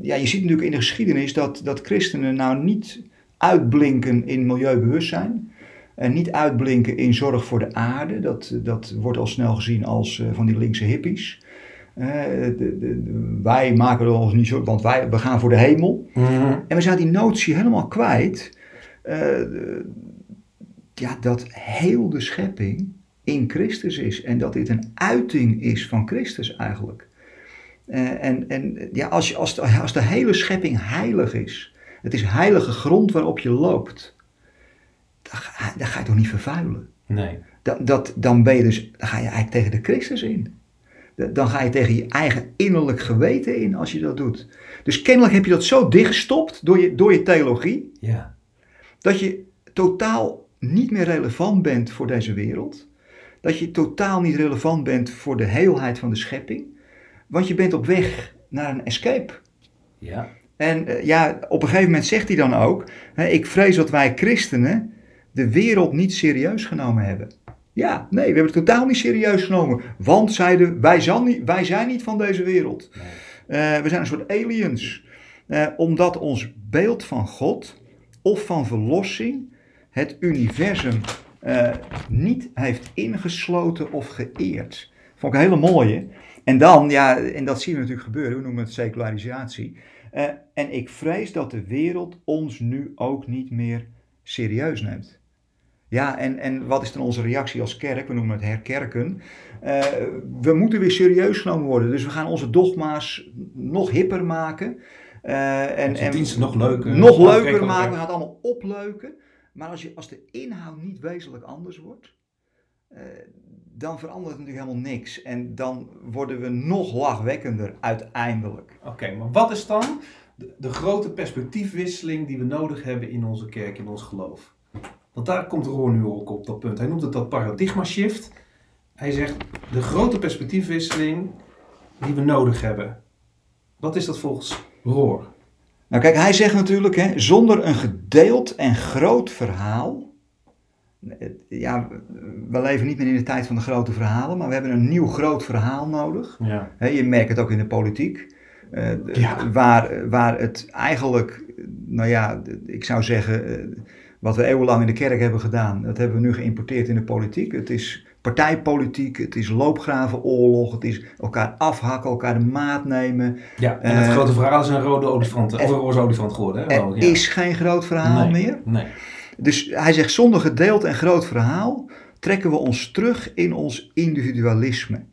ja, je ziet natuurlijk in de geschiedenis dat, dat christenen nou niet uitblinken in milieubewustzijn. En niet uitblinken in zorg voor de aarde. Dat, dat wordt al snel gezien als uh, van die linkse hippies. De, de, wij maken er ons niet zo, want wij we gaan voor de hemel. Mm -hmm. En we zijn die notie helemaal kwijt. Uh, ja, dat heel de schepping in Christus is. En dat dit een uiting is van Christus eigenlijk. en en ja, als, als, de, als de hele schepping heilig is het is heilige grond waarop je loopt. Dan ga, dan ga je toch niet vervuilen? Nee. Dat, dat, dan, ben je dus, dan ga je eigenlijk tegen de Christus in. Dan ga je tegen je eigen innerlijk geweten in als je dat doet. Dus kennelijk heb je dat zo dichtgestopt door je, door je theologie. Ja. Dat je totaal niet meer relevant bent voor deze wereld. Dat je totaal niet relevant bent voor de heelheid van de schepping. Want je bent op weg naar een escape. Ja. En uh, ja, op een gegeven moment zegt hij dan ook: hè, Ik vrees dat wij christenen de wereld niet serieus genomen hebben. Ja, nee, we hebben het totaal niet serieus genomen. Want zeiden, wij zijn niet, wij zijn niet van deze wereld. Nee. Eh, we zijn een soort aliens. Eh, omdat ons beeld van God of van verlossing het universum eh, niet heeft ingesloten of geëerd. Vond ik een hele mooie. En dan, ja, en dat zien we natuurlijk gebeuren, we noemen het secularisatie. En ik vrees dat de wereld ons nu ook niet meer serieus neemt. Ja, en, en wat is dan onze reactie als kerk? We noemen het herkerken. Eh, we moeten weer serieus genomen worden. Dus we gaan onze dogma's nog hipper maken. Eh, en, Onze diensten nog leuker. nog leuker maken. We gaan het allemaal opleuken. Maar als, je, als de inhoud niet wezenlijk anders wordt, eh, dan verandert het natuurlijk helemaal niks. En dan worden we nog lachwekkender uiteindelijk. Oké, maar wat is dan de, de grote perspectiefwisseling die we nodig hebben in onze kerk, in ons geloof? Want daar komt Roor nu ook op dat punt. Hij noemt het dat paradigma shift. Hij zegt de grote perspectiefwisseling die we nodig hebben. Wat is dat volgens Roor? Nou kijk, hij zegt natuurlijk, hè, zonder een gedeeld en groot verhaal. Ja, we leven niet meer in de tijd van de grote verhalen, maar we hebben een nieuw groot verhaal nodig. Ja. Je merkt het ook in de politiek. eh, Ja. waar, waar het eigenlijk, nou ja, ik zou zeggen, eh, wat we eeuwenlang in de kerk hebben gedaan, dat hebben we nu geïmporteerd in de politiek. Het is partijpolitiek, het is loopgravenoorlog, het is elkaar afhakken, elkaar de maat nemen. ja, en het Eh, grote verhaal is een rode olifant, of een roze olifant geworden. Hè? Er ja. is geen groot verhaal nee, meer. Nee. Dus hij zegt, zonder gedeeld en groot verhaal trekken we ons terug in ons individualisme.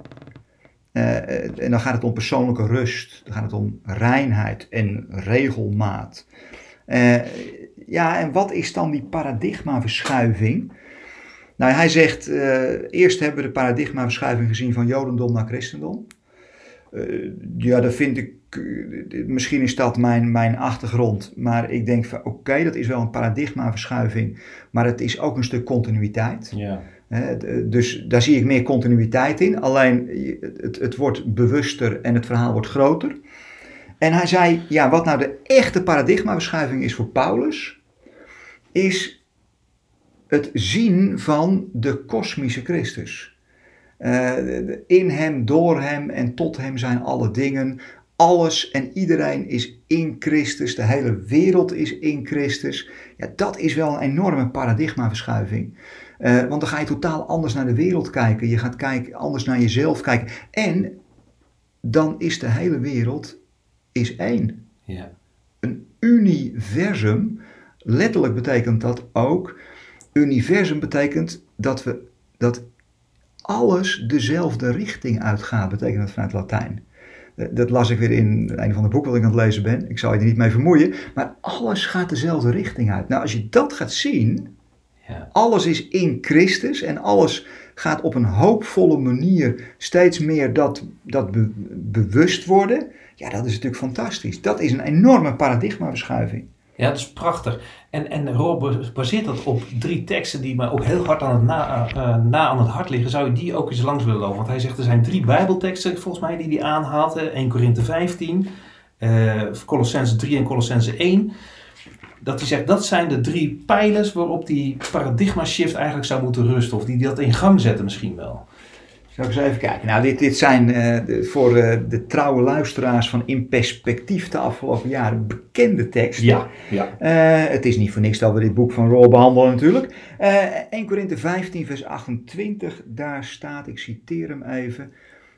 Eh, en dan gaat het om persoonlijke rust, dan gaat het om reinheid en regelmaat. Eh, ja, en wat is dan die paradigmaverschuiving? Nou, hij zegt, eh, eerst hebben we de paradigmaverschuiving gezien van Jodendom naar Christendom. Eh, ja, dat vind ik, eh, misschien is dat mijn, mijn achtergrond, maar ik denk van oké, dat is wel een paradigmaverschuiving, maar het is ook een stuk continuïteit. Ja. Dus daar zie ik meer continuïteit in, alleen het, het wordt bewuster en het verhaal wordt groter. En hij zei, ja, wat nou de echte paradigmaverschuiving is voor Paulus, is het zien van de kosmische Christus. Eh, in hem, door hem en tot hem zijn alle dingen. Alles en iedereen is in Christus. De hele wereld is in Christus. Ja, dat is wel een enorme paradigmaverschuiving. Eh, want dan ga je totaal anders naar de wereld kijken. Je gaat kijken, anders naar jezelf kijken. En dan is de hele wereld is één Ja. een universum. Letterlijk betekent dat ook. Universum betekent dat we dat alles dezelfde richting uitgaat, betekent dat vanuit Latijn. Eh, Dat las ik weer in een van de boeken wat ik aan het lezen ben. Ik zal je er niet mee vermoeien. Maar alles gaat dezelfde richting uit. Nou, als je dat gaat zien, Ja. alles is in Christus en alles gaat op een hoopvolle manier steeds meer dat, dat be- bewust worden. Ja, dat is natuurlijk fantastisch. Dat is een enorme paradigmaverschuiving. Ja, dat is prachtig. En, en Rob baseert dat op drie teksten die me ook heel hard aan het na, eh, na aan het hart liggen. Zou je die ook eens langs willen lopen? Want hij zegt er zijn drie bijbelteksten volgens mij die hij aanhaalt. hè. 1 Korinthe 15, eh Colossense 3 en Colossense 1. Dat hij zegt dat zijn de drie pijlers waarop die paradigma shift eigenlijk zou moeten rusten. Of die dat in gang zetten misschien wel. Zal ik eens even kijken. Nou, dit, dit zijn eh, de- voor eh, de trouwe luisteraars van In Perspectief de afgelopen jaren bekende teksten. ja. Eh, het is niet voor niks dat we dit boek van Roel behandelen natuurlijk. Eh 1 Korinthe 15 vers 28, daar staat, ik citeer hem even.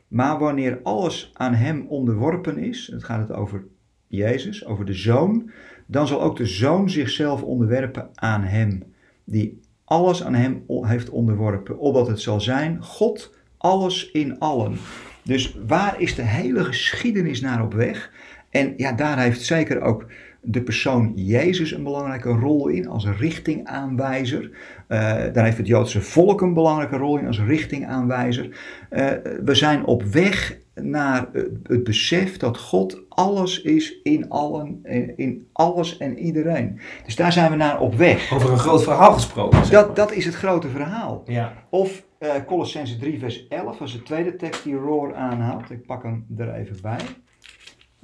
Maar wanneer alles aan hem onderworpen is, het gaat het over Jezus, over de Zoon, dan zal ook de Zoon zichzelf onderwerpen aan hem, die alles aan hem heeft onderworpen, opdat het zal zijn, God, alles in allen. Dus waar is de hele geschiedenis naar op weg? En ja, daar heeft zeker ook de persoon Jezus een belangrijke rol in als richtingaanwijzer. Eh daar heeft het Joodse volk een belangrijke rol in als richtingaanwijzer. Eh, we zijn op weg naar het, het besef dat God alles is in allen, in, in alles en iedereen. Dus daar zijn we naar op weg. Over een groot verhaal gesproken. zeg Dat, dat is het grote verhaal. Ja. Of eh Colossense 3 vers 11, dat is de tweede tekst die Roar aanhaalt. Ik pak hem er even bij.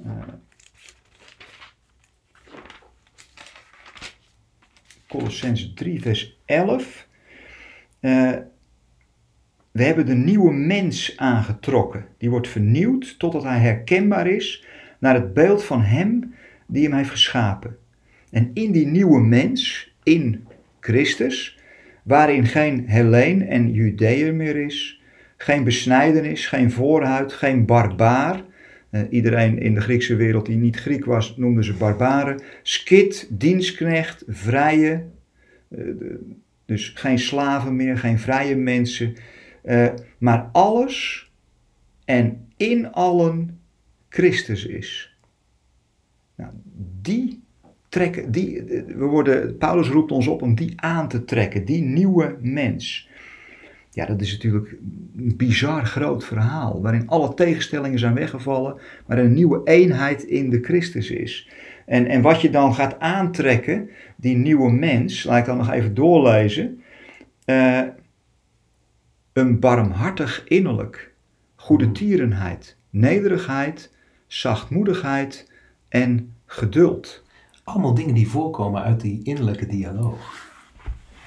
Eh, Colossense 3 vers 11. Eh, we hebben de nieuwe mens aangetrokken. Die wordt vernieuwd totdat hij herkenbaar is naar het beeld van hem die hem heeft geschapen. En in die nieuwe mens, in Christus, waarin geen Helleen en Judeër meer is, geen besnijdenis, geen voorhuid, geen barbaar. Eh, iedereen in de Griekse wereld die niet Griek was, noemde ze barbaren. Skit, dienstknecht, vrije, eh, dus geen slaven meer, geen vrije mensen. eh, maar alles en in allen Christus is. Nou, die die, we worden, Paulus roept ons op om die aan te trekken, die nieuwe mens. Ja, dat is natuurlijk een bizar groot verhaal, waarin alle tegenstellingen zijn weggevallen, maar een nieuwe eenheid in de Christus is. En, en wat je dan gaat aantrekken, die nieuwe mens, laat ik dan nog even doorlezen. Eh, een barmhartig innerlijk, goede tierenheid, nederigheid, zachtmoedigheid en geduld. Allemaal dingen die voorkomen uit die innerlijke dialoog.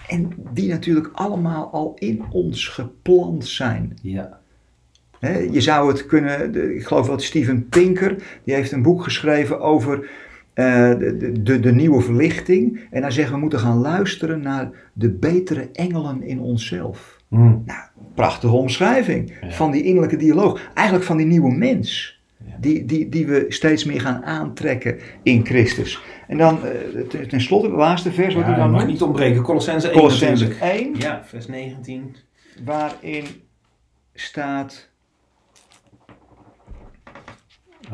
En die natuurlijk allemaal al in ons geplant zijn. Ja. Je zou het kunnen, ik geloof dat Steven Pinker, die heeft een boek geschreven over eh, de, de, de nieuwe verlichting. En hij zegt we moeten gaan luisteren naar de betere engelen in onszelf. Mm. Nou, prachtige omschrijving Ja. van die innerlijke dialoog. Eigenlijk van die nieuwe mens. Die, die, die we steeds meer gaan aantrekken in Christus. En dan eh, ten, slotte, het laatste vers wat u dan noemt. niet ontbreken. Colossense 1 Colossense natuurlijk. 1, Ja, vers 19. waarin staat...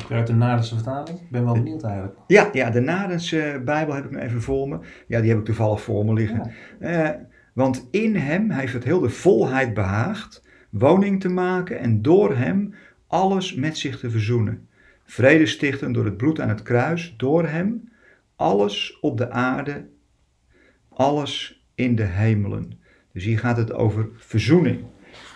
Uit de Nadense vertaling. Ik ben wel benieuwd eigenlijk. Ja, ja de Nadense Bijbel heb ik nu even voor me. Ja, die heb ik toevallig voor me liggen. Eh, want in hem heeft het heel de volheid behaagd woning te maken en door hem alles met zich te verzoenen. Vrede stichten door het bloed aan het kruis, door hem alles op de aarde, alles in de hemelen. Dus hier gaat het over verzoening.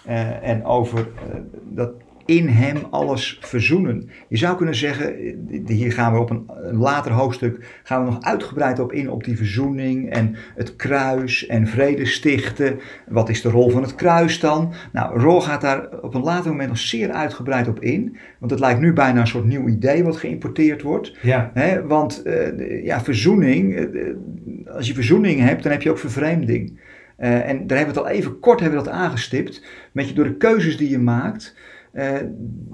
Eh, en over eh, dat in hem alles verzoenen. Je zou kunnen zeggen, eh, hier gaan we op een, later hoofdstuk, gaan we nog uitgebreid op in op die verzoening en het kruis en vrede stichten. Wat is de rol van het kruis dan? Nou, Rol gaat daar op een later moment nog zeer uitgebreid op in. Want het lijkt nu bijna een soort nieuw idee wat geïmporteerd wordt. Ja. Want eh, ja, verzoening, eh, als je verzoening hebt, dan heb je ook vervreemding. En daar hebben we het al even kort hebben we dat aangestipt. Met je door de keuzes die je maakt, eh,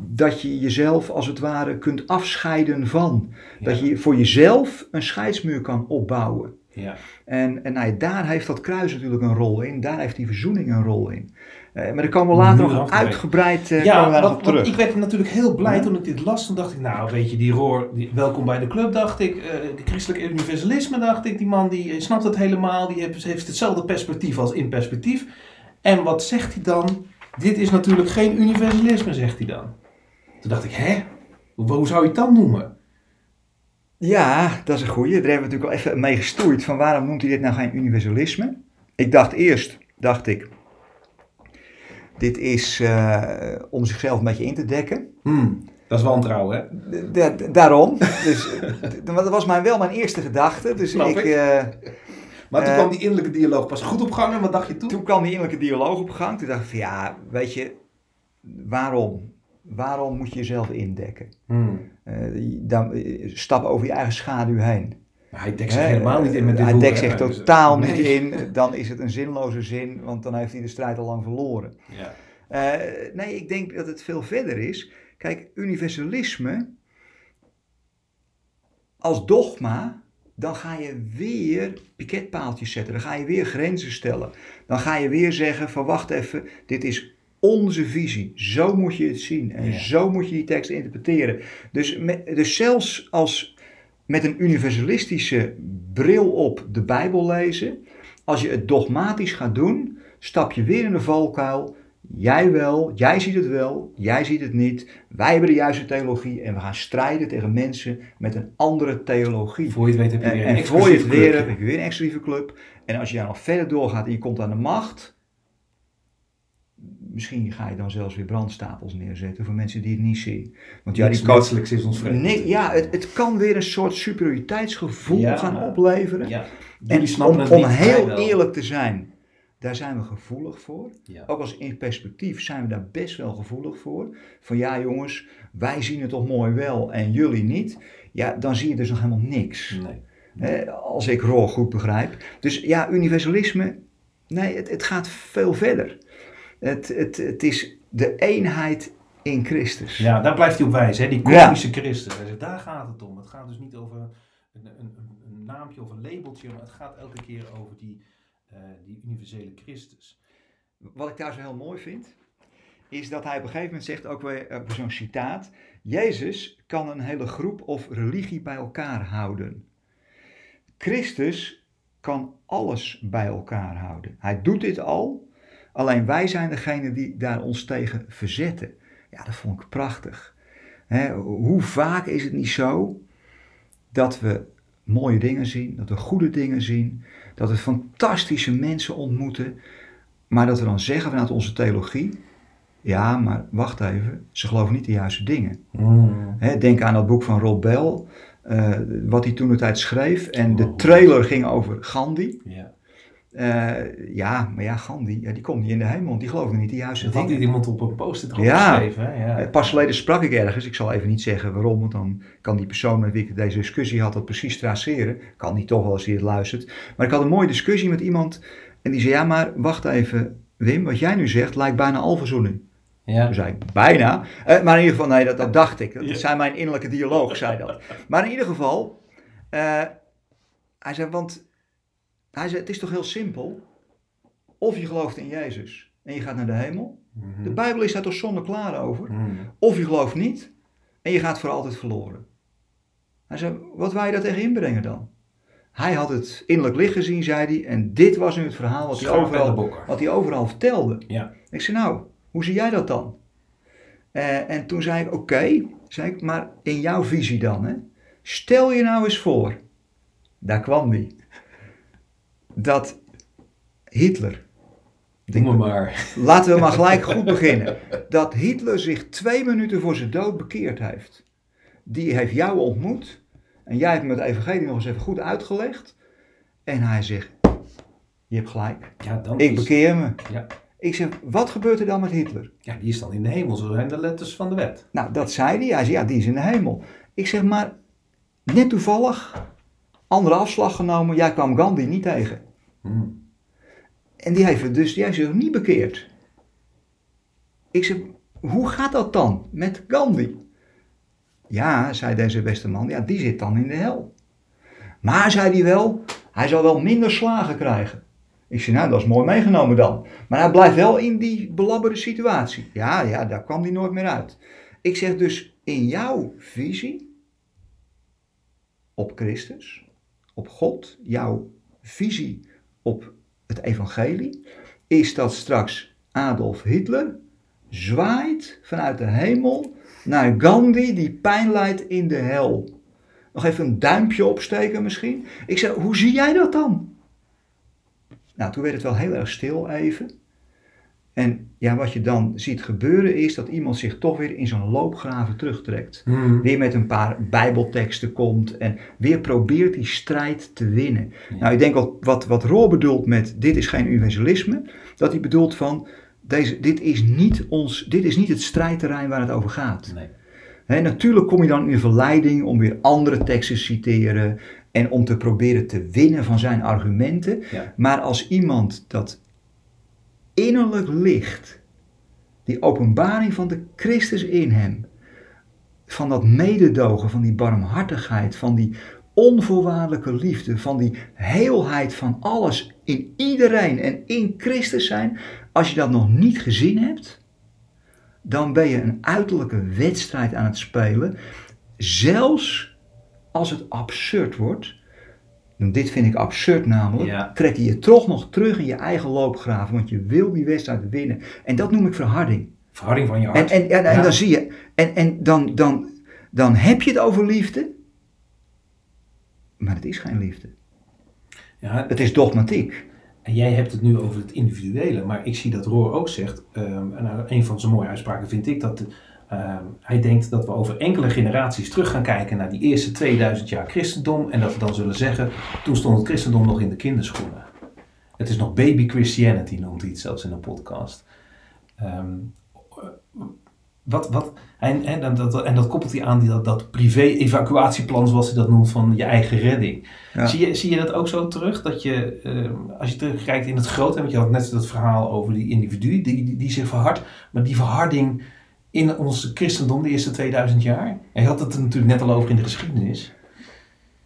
dat je jezelf als het ware kunt afscheiden van. Dat je voor jezelf een scheidsmuur kan opbouwen. Ja. En, en nou daar heeft dat kruis natuurlijk een rol in. Daar heeft die verzoening een rol in. Eh, maar daar komen we later nog uitgebreid eh, Ja, daar op terug. ik werd natuurlijk heel blij Ja. toen ik dit las. Toen dacht ik, nou weet je, die Roor, die, welkom bij de club, dacht ik. Eh de christelijke universalisme, dacht ik. Die man die snapt het helemaal. Die heeft, heeft hetzelfde perspectief als in perspectief. En wat zegt hij dan? Dit is natuurlijk geen universalisme, zegt hij dan. Toen dacht ik, hè? Hoe, zou je het dan noemen? Ja, dat is een goeie. Daar hebben we natuurlijk al even mee gestoeid van waarom noemt hij dit nou geen universalisme? Ik dacht eerst, dacht ik, dit is eh, om zichzelf een beetje in te dekken. Hmm, dat is wantrouwen, hè? Da- da- daarom. Dus, dat was mijn, wel mijn eerste gedachte. Dus Snap ik, ik. eh, Maar toen Eh, kwam die innerlijke dialoog pas goed op gang. En wat dacht je toen? toen kwam die innerlijke dialoog op gang. Toen dacht ik van ja, weet je, waarom? Waarom moet je jezelf indekken? Hmm. Eh, dan, eh, stap over je eigen schaduw heen. Hij dekt zich helemaal niet in met dit Hij dekt zich Dus, totaal nee. niet in. Dan is het een zinloze zin, want dan heeft hij de strijd al lang verloren. Ja. Eh, nee, ik denk dat het veel verder is. Kijk, universalisme als dogma, dan ga je weer piketpaaltjes zetten. Dan ga je weer grenzen stellen. Dan ga je weer zeggen van wacht even, dit is onze visie. Zo moet je het zien en Ja. zo moet je die tekst interpreteren. Dus, met, dus zelfs als met een universalistische bril op de Bijbel lezen, als je het dogmatisch gaat doen, stap je weer in de valkuil. Jij wel, jij ziet het wel, jij ziet het niet. Wij hebben de juiste theologie en we gaan strijden tegen mensen met een andere theologie. Voor je het weet heb je weer een en voor je het hebt, heb je weer een exclusieve club. En als je daar nog verder doorgaat en je komt aan de macht, misschien ga je dan zelfs weer brandstapels neerzetten voor mensen die het niet zien. Want ja, die menselijks is ons vreemd. Nee, ja, het, het kan weer een soort superioriteitsgevoel Ja. gaan opleveren. Ja. En om, heel eerlijk te zijn, daar zijn we gevoelig voor. Ja. Ook als in perspectief zijn we daar best wel gevoelig voor. Van ja jongens, wij zien het toch mooi wel en jullie niet. Ja, dan zie je dus nog helemaal niks. Nee. Hè, als ik Roor goed begrijp. Dus ja, universalisme, nee, het, het gaat veel verder. Het, het, het is de eenheid in Christus. Ja, daar blijft hij op wijzen, hè? die kosmische Christus. Hij zegt, daar gaat het om. Het gaat dus niet over een, een, een, een naampje of een labeltje, maar het gaat elke keer over die, die universele Christus. Wat ik daar zo heel mooi vind, is dat hij op een gegeven moment zegt, ook weer uh, zo'n citaat, Jezus kan een hele groep of religie bij elkaar houden. Christus kan alles bij elkaar houden. Hij doet dit al, alleen wij zijn degene die daar ons tegen verzetten. Ja, dat vond ik prachtig. Hoe vaak is het niet zo dat we mooie dingen zien, dat we goede dingen zien, dat we fantastische mensen ontmoeten, maar dat we dan zeggen vanuit onze theologie, ja, maar wacht even, ze geloven niet de juiste dingen. Mm. Hè, denk aan dat boek van Rob Bell, uh, wat hij toen de tijd schreef, en de trailer ging over Gandhi. Ja. Uh, ja, maar ja, Gandhi, ja, die komt niet in de hemel, die geloofde niet de juiste Dat had dingen. iemand op een post-it erop Ja. geschreven. Ja. Eh, Pas geleden sprak ik ergens, ik zal even niet zeggen waarom, want dan kan die persoon met wie ik deze discussie had dat precies traceren. Kan niet toch wel als hij het luistert. Maar ik had een mooie discussie met iemand en die zei, ja maar wacht even Wim, wat jij nu zegt lijkt bijna alverzoening. Ja. Toen zei ik, bijna. Eh, maar in ieder geval, nee, dat, dat dacht ik. Dat zei mijn innerlijke dialoog, zei dat. Maar in ieder geval, eh, hij zei, want hij zei, het is toch heel simpel. Of je gelooft in Jezus en je gaat naar de hemel. Mhm. De Bijbel is daar toch zonneklaar over. Mhm. Of je gelooft niet en je gaat voor altijd verloren. Hij zei, wat wou je daar tegen inbrengen dan? Hij had het innerlijk licht gezien, zei hij, en dit was nu het verhaal wat hij overal, wat hij overal vertelde. Ja. Ik zei, nou, hoe zie jij dat dan? Eh, en toen zei ik, oké, zei ik, maar in jouw visie dan, hè? Stel je nou eens voor, daar kwam die, dat Hitler, Doe me maar. laten we maar gelijk goed beginnen, dat Hitler zich twee minuten voor zijn dood bekeerd heeft. Die heeft jou ontmoet en jij hebt me het evangelie nog eens even goed uitgelegd. En hij zegt, je hebt gelijk, Ja, dan ik is- bekeer me. Ja. Ik zeg, wat gebeurt er dan met Hitler? ja, die is dan in de hemel. Zo zijn de letters van de wet. Nou, dat zei hij. Hij zei, ja, die is in de hemel. Ik zeg, maar net toevallig, andere afslag genomen, jij kwam Gandhi niet tegen. Mhm. En die heeft, dus, die heeft zich niet bekeerd. Ik zeg, hoe gaat dat dan met Gandhi? Ja, zei deze beste man, ja, die zit dan in de hel. Maar, zei hij wel, hij zal wel minder slagen krijgen. Ik zei, nou, dat is mooi meegenomen dan. Maar hij blijft wel in die belabberde situatie. Ja, ja, daar kwam hij nooit meer uit. Ik zeg dus, in jouw visie op Christus, op God, jouw visie op het evangelie, is dat straks Adolf Hitler zwaait vanuit de hemel naar Gandhi die pijn lijdt in de hel. Nog even een duimpje opsteken misschien. Ik zei, hoe zie jij dat dan? Nou, toen werd het wel heel erg stil even. En ja, wat je dan ziet gebeuren is dat iemand zich toch weer in zo'n loopgraven terugtrekt. Mhm. Weer met een paar bijbelteksten komt en weer probeert die strijd te winnen. Ja. Nou, ik denk wat, wat, wat Roor bedoelt met dit is geen universalisme, dat hij bedoelt van deze, dit, is niet ons, dit is niet het strijdterrein waar het over gaat. Nee. Hè, natuurlijk kom je dan in verleiding om weer andere teksten te citeren en om te proberen te winnen van zijn argumenten. Ja. Maar als iemand dat innerlijk licht, die openbaring van de Christus in hem, van dat mededogen, van die barmhartigheid, van die onvoorwaardelijke liefde, van die heelheid van alles in iedereen en in Christus zijn, als je dat nog niet gezien hebt, dan ben je een uiterlijke wedstrijd aan het spelen, zelfs als het absurd wordt. En dit vind ik absurd namelijk. Ja. Trek je je toch nog terug in je eigen loopgraven, want je wil die wedstrijd winnen. En dat noem ik verharding. Verharding van je hart. en, en, en Ja. dan zie je, en, en dan, dan, dan heb je het over liefde, maar het is geen liefde. Ja, Het is dogmatiek. En jij hebt het nu over het individuele, maar ik zie dat Roor ook zegt, ehm, en nou, een van zijn mooie uitspraken vind ik dat ehm, hij denkt dat we over enkele generaties terug gaan kijken naar die eerste 2000 jaar christendom en dat we dan zullen zeggen, toen stond het christendom nog in de kinderschoenen. Het is nog baby Christianity, noemt hij het zelfs in een podcast. Ehm, wat, wat, en, en, dat, en dat koppelt hij aan die, dat, dat privé-evacuatieplan, zoals hij dat noemt, van je eigen redding. Ja. Zie, je, zie je dat ook zo terug? Dat je, ehm, als je terugkijkt in het grote, want je had net dat verhaal over die individu die, die, die zich verhardt, maar die verharding in ons christendom de eerste 2000 jaar. En je had het er natuurlijk net al over in de geschiedenis.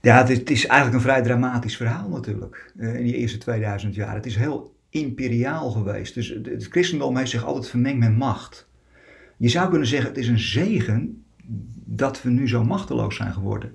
Ja, het is, eigenlijk een vrij dramatisch verhaal natuurlijk. eh, in die eerste 2000 jaar. Het is heel imperiaal geweest. Dus het christendom heeft zich altijd vermengd met macht. Je zou kunnen zeggen, het is een zegen dat we nu zo machteloos zijn geworden.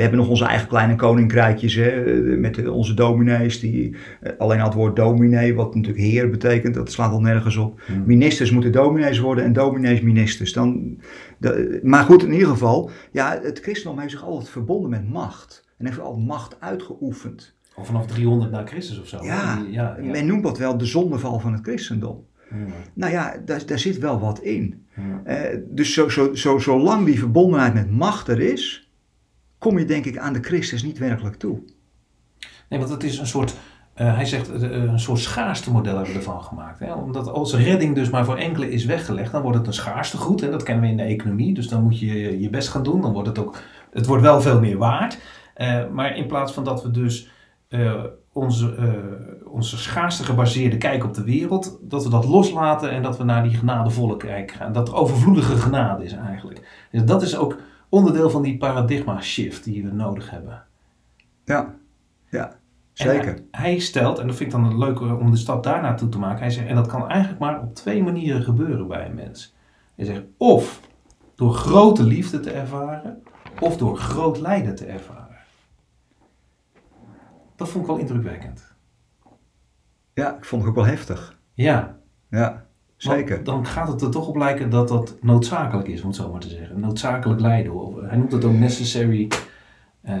We hebben nog onze eigen kleine koninkrijkjes hè, eh, met onze dominees. Die, eh, alleen al het woord dominee, wat natuurlijk heer betekent, dat slaat al nergens op. Hmm. Ministers moeten dominees worden en dominees ministers. Dan, de- maar goed, in ieder geval, ja, het christendom heeft zich altijd verbonden met macht. En heeft altijd macht uitgeoefend. Of vanaf 300 na Christus of zo. Ja, ja, ja. men noemt dat wel de zondeval van het christendom. Hmm. Nou ja, daar, daar zit wel wat in. Hmm. Eh, dus zo, zo, zo, zolang die verbondenheid met macht er is, kom je denk ik aan de Christus niet werkelijk toe. Nee, want het is een soort, eh, hij zegt, eh, een soort schaarste model hebben we ervan gemaakt. Hè? Omdat als redding dus maar voor enkele is weggelegd, dan wordt het een schaarste goed. En dat kennen we in de economie. Dus dan moet je je best gaan doen. Dan wordt het ook, het wordt wel veel meer waard. Eh, maar in plaats van dat we dus onze, onze schaarste gebaseerde kijk op de wereld, dat we dat loslaten en dat we naar die genadevolle kijk gaan. Dat er overvloedige genade is eigenlijk. Dus dat is ook onderdeel van die paradigma shift die we nodig hebben. Ja, ja zeker. hij, hij stelt, en dat vind ik dan leuk om de stap daar naartoe te maken. Hij zegt, en dat kan eigenlijk maar op twee manieren gebeuren bij een mens. Hij zegt, of door grote liefde te ervaren, of door groot lijden te ervaren. Dat vond ik wel indrukwekkend. Ja, ik vond het ook wel heftig. Ja, Ja, zeker. want dan gaat het er toch op lijken dat dat noodzakelijk is, om het zo maar te zeggen. Noodzakelijk lijden. Of, hij noemt het ook necessary eh,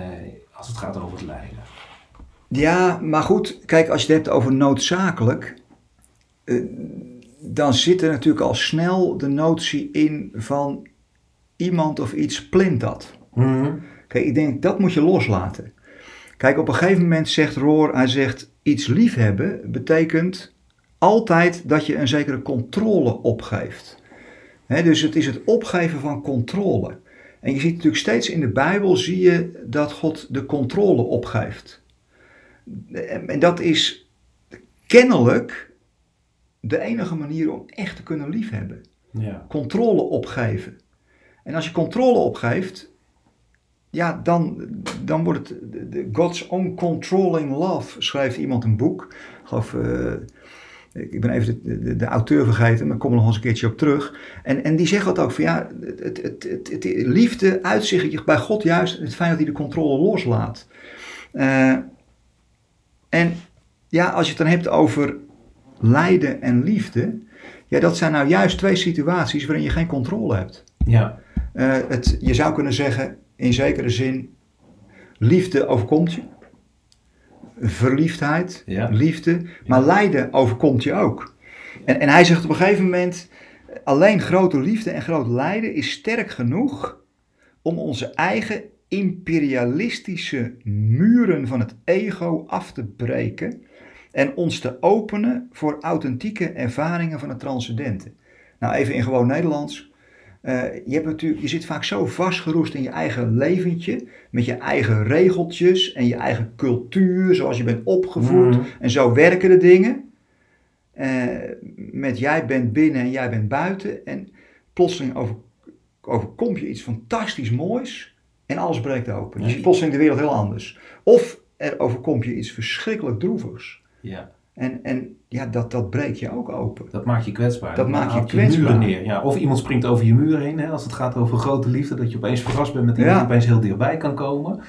als het gaat over het lijden. Ja, maar goed, kijk, als je het hebt over noodzakelijk, eh, dan zit er natuurlijk al snel de notie in van iemand of iets plint dat. Mhm. Kijk, ik denk dat moet je loslaten. Kijk, op een gegeven moment zegt Roor, hij zegt iets liefhebben betekent altijd dat je een zekere controle opgeeft. Dus het is het opgeven van controle. En je ziet natuurlijk steeds in de Bijbel zie je dat God de controle opgeeft. En dat is kennelijk de enige manier om echt te kunnen liefhebben Ja. controle opgeven. En als je controle opgeeft, ja, dan, dan wordt het God's Own Controlling Love, schrijft iemand een boek. Ik geloof, eh, ik ben even de, de, de auteur vergeten, maar ik kom er nog eens een keertje op terug. En, en die zegt dat ook, van ja, het, het, het, liefde uitzicht bij God juist het feit dat hij de controle loslaat. Eh, en ja, als je het dan hebt over lijden en liefde, ja, dat zijn nou juist twee situaties waarin je geen controle hebt. Ja. Eh, het, je zou kunnen zeggen, in zekere zin, liefde overkomt je. Verliefdheid, Ja. liefde, maar lijden overkomt je ook. En, en hij zegt op een gegeven moment, alleen grote liefde en groot lijden is sterk genoeg om onze eigen imperialistische muren van het ego af te breken en ons te openen voor authentieke ervaringen van het transcendente. Nou, even in gewoon Nederlands. Eh, je, hebt natuurlijk, je zit vaak zo vastgeroest in je eigen leventje, met je eigen regeltjes en je eigen cultuur, zoals je bent opgevoed. Mhm. En zo werken de dingen. Eh, met jij bent binnen en jij bent buiten. En plotseling over, overkomt je iets fantastisch moois en alles breekt open. Dus je ziet plotseling de wereld heel anders. Of er overkomt je iets verschrikkelijk droevigs. ja. En, en ja, dat, dat breekt je ook open. Dat maakt je kwetsbaar. Dat maakt je kwetsbaar. muren neer. Ja, of iemand springt over je muur heen. Hè, als het gaat over grote liefde. Dat je opeens verrast bent met iemand Ja. die opeens heel dichtbij kan komen.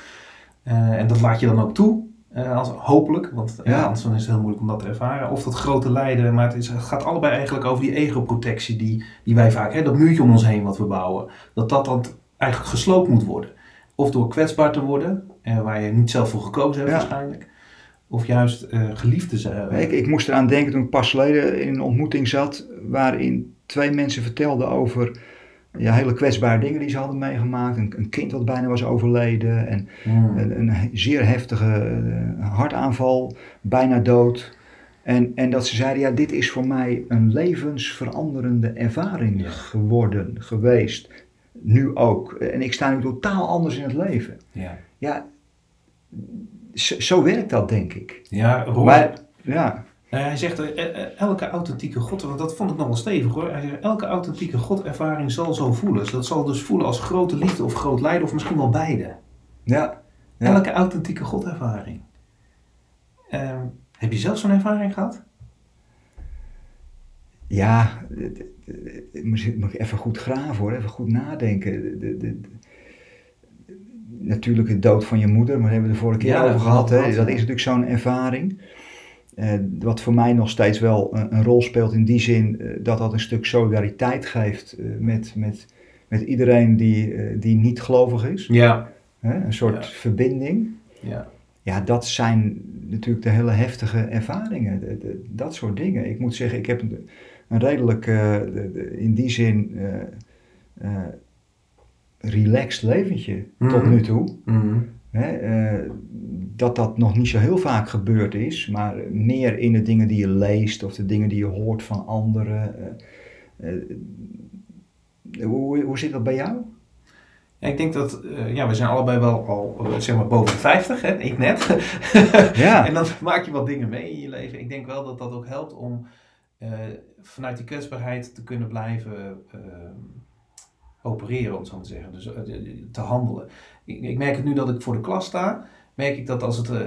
Eh, en dat laat je dan ook toe. eh, als, hopelijk. Want ja. Ja. anders is het heel moeilijk om dat te ervaren. Of dat grote lijden. Maar het, is, het gaat allebei eigenlijk over die ego-protectie. Die, die wij vaak, hè, dat muurtje om ons heen wat we bouwen. Dat dat dan eigenlijk gesloopt moet worden. Of door kwetsbaar te worden. eh, waar je niet zelf voor gekozen hebt Ja. waarschijnlijk. Of juist eh, geliefd te zijn. Ik, ik moest eraan denken toen ik pas geleden in een ontmoeting zat, waarin twee mensen vertelden over ja, hele kwetsbare dingen die ze hadden meegemaakt. Een, een kind wat bijna was overleden en een, een zeer heftige eh, hartaanval, bijna dood. En, en dat ze zeiden, ja, dit is voor mij een levensveranderende ervaring Ja. geworden, geweest. Nu ook. En ik sta nu totaal anders in het leven. Ja, Ja, zo, zo werkt dat, denk ik. ja Maar, ja, Nou, hij zegt eh, eh, elke authentieke God, want dat vond ik nog wel stevig hoor. Hij zegt elke authentieke Godervaring zal zo voelen. Dus dat zal dus voelen als grote liefde of groot lijden of misschien wel beide. ja, ja. Elke authentieke Godervaring. Ehm, heb je zelf zo'n ervaring gehad? Ja, moet ik even goed graven hoor, even goed nadenken. De- de- de- de- natuurlijk de dood van je moeder, maar daar hebben we de vorige keer Ja, over gehad. Hè? Dat is natuurlijk zo'n ervaring. Eh, wat voor mij nog steeds wel een, een rol speelt in die zin eh, dat dat een stuk solidariteit geeft eh, met, met, met iedereen die, die niet gelovig is. Ja. Een soort Ja. verbinding. Ja. Ja, dat zijn natuurlijk de hele heftige ervaringen. de- de- dat soort dingen. Ik moet zeggen, ik heb een, een redelijk, de- de- in die zin, relaxed leventje tot Mhm. nu toe. Mhm. Eh, dat dat nog niet zo heel vaak gebeurd is, maar meer in de dingen die je leest of de dingen die je hoort van anderen. eh, eh, hoe, hoe zit dat bij jou? Ja, ik denk dat, ja, we zijn allebei wel al, zeg maar, boven de 50, hè? ik net. Ja. en dan maak je wat dingen mee in je leven. Ik denk wel dat dat ook helpt om vanuit die kwetsbaarheid te kunnen blijven eh, opereren, om het zo maar te zeggen. Dus eh, te handelen. Ik, ik merk het nu dat ik voor de klas sta, merk ik dat als het eh,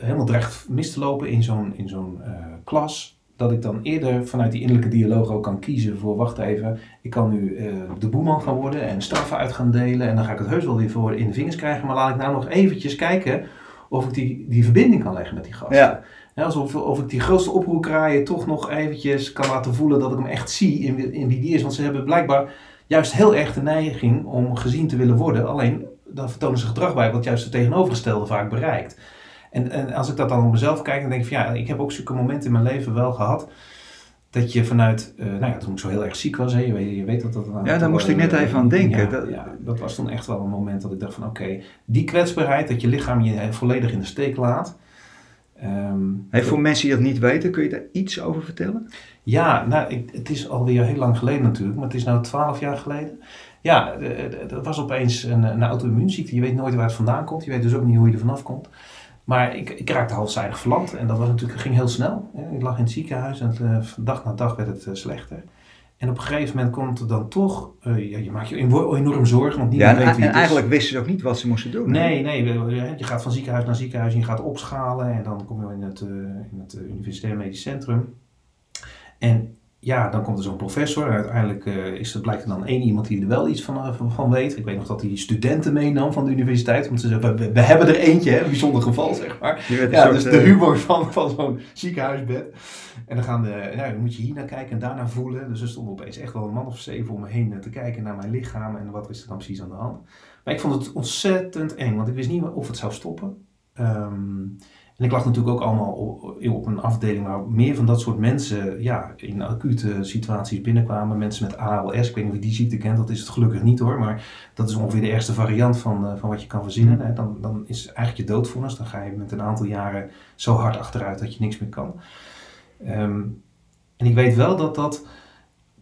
helemaal dreigt mis te lopen in zo'n in zo'n eh, klas, dat ik dan eerder vanuit die innerlijke dialoog ook kan kiezen voor, wacht even, ik kan nu eh, de boeman gaan worden en straffen uit gaan delen en dan ga ik het heus wel weer voor in de vingers krijgen, maar laat ik nou nog eventjes kijken of ik die, die verbinding kan leggen met die gasten. Ja. Ja, alsof of ik die grootste oproerkraaien toch nog eventjes kan laten voelen dat ik hem echt zie in, in wie die is. Want ze hebben blijkbaar juist heel erg de neiging om gezien te willen worden. Alleen dan vertonen ze gedrag bij wat juist het tegenovergestelde vaak bereikt. En, en als ik dat dan op mezelf kijk, dan denk ik van ja, ik heb ook zulke momenten in mijn leven wel gehad. Dat je vanuit, eh, nou ja, toen ik zo heel erg ziek was, hè, je, weet, je weet dat dat... Ja, daar moest ik net even aan denken. Ja, Dat- ja, dat was toen echt wel een moment dat ik dacht van oké, die kwetsbaarheid, dat je lichaam je volledig in de steek laat. Hey, voor mensen die dat niet weten, kun je daar iets over vertellen? Ja, nou, ik, het is alweer heel lang geleden natuurlijk, maar het is nu twaalf jaar geleden. Ja, er was opeens een, een auto-immuunziekte. Je weet nooit waar het vandaan komt. Je weet dus ook niet hoe je er vanaf komt. Maar ik, ik raakte halfzijdig verlamd en dat was natuurlijk, ging heel snel. Ik lag in het ziekenhuis en het, eh, dag na dag werd het eh, slechter. En op een gegeven moment komt er dan toch, eh, ja, je maakt je enorm zorgen, want niemand en, weet wie en het is. eigenlijk wisten ze ook niet wat ze moesten doen. Nee, nee, je gaat van ziekenhuis naar ziekenhuis en je gaat opschalen en dan kom je in het, in het Universitair Medisch Centrum. En ja, dan komt er zo'n professor en uiteindelijk eh, is er, blijkt er dan één iemand die er wel iets van, eh, van, van weet. Ik weet nog dat hij studenten meenam van de universiteit, want ze zeggen, we, we hebben er eentje, hè, een bijzonder geval zeg maar. Ja, soort, dus de eh, humor van, van zo'n ziekenhuisbed. En dan, gaan de, ja, dan moet je hier naar kijken en daarna voelen. Dus er stond opeens echt wel een man of zeven om me heen te kijken naar mijn lichaam en wat is er dan precies aan de hand. Maar ik vond het ontzettend eng, want ik wist niet of het zou stoppen. Ehm, en ik lag natuurlijk ook allemaal op, op een afdeling waar meer van dat soort mensen ja, in acute situaties binnenkwamen. Mensen met ALS, ik weet niet of je die ziekte kent, dat is het gelukkig niet hoor. Maar dat is ongeveer de ergste variant van, eh, van wat je kan verzinnen. Hè. Dan, dan is eigenlijk je doodvonnis. Dan ga je met een aantal jaren zo hard achteruit dat je niks meer kan. Ehm, en ik weet wel dat dat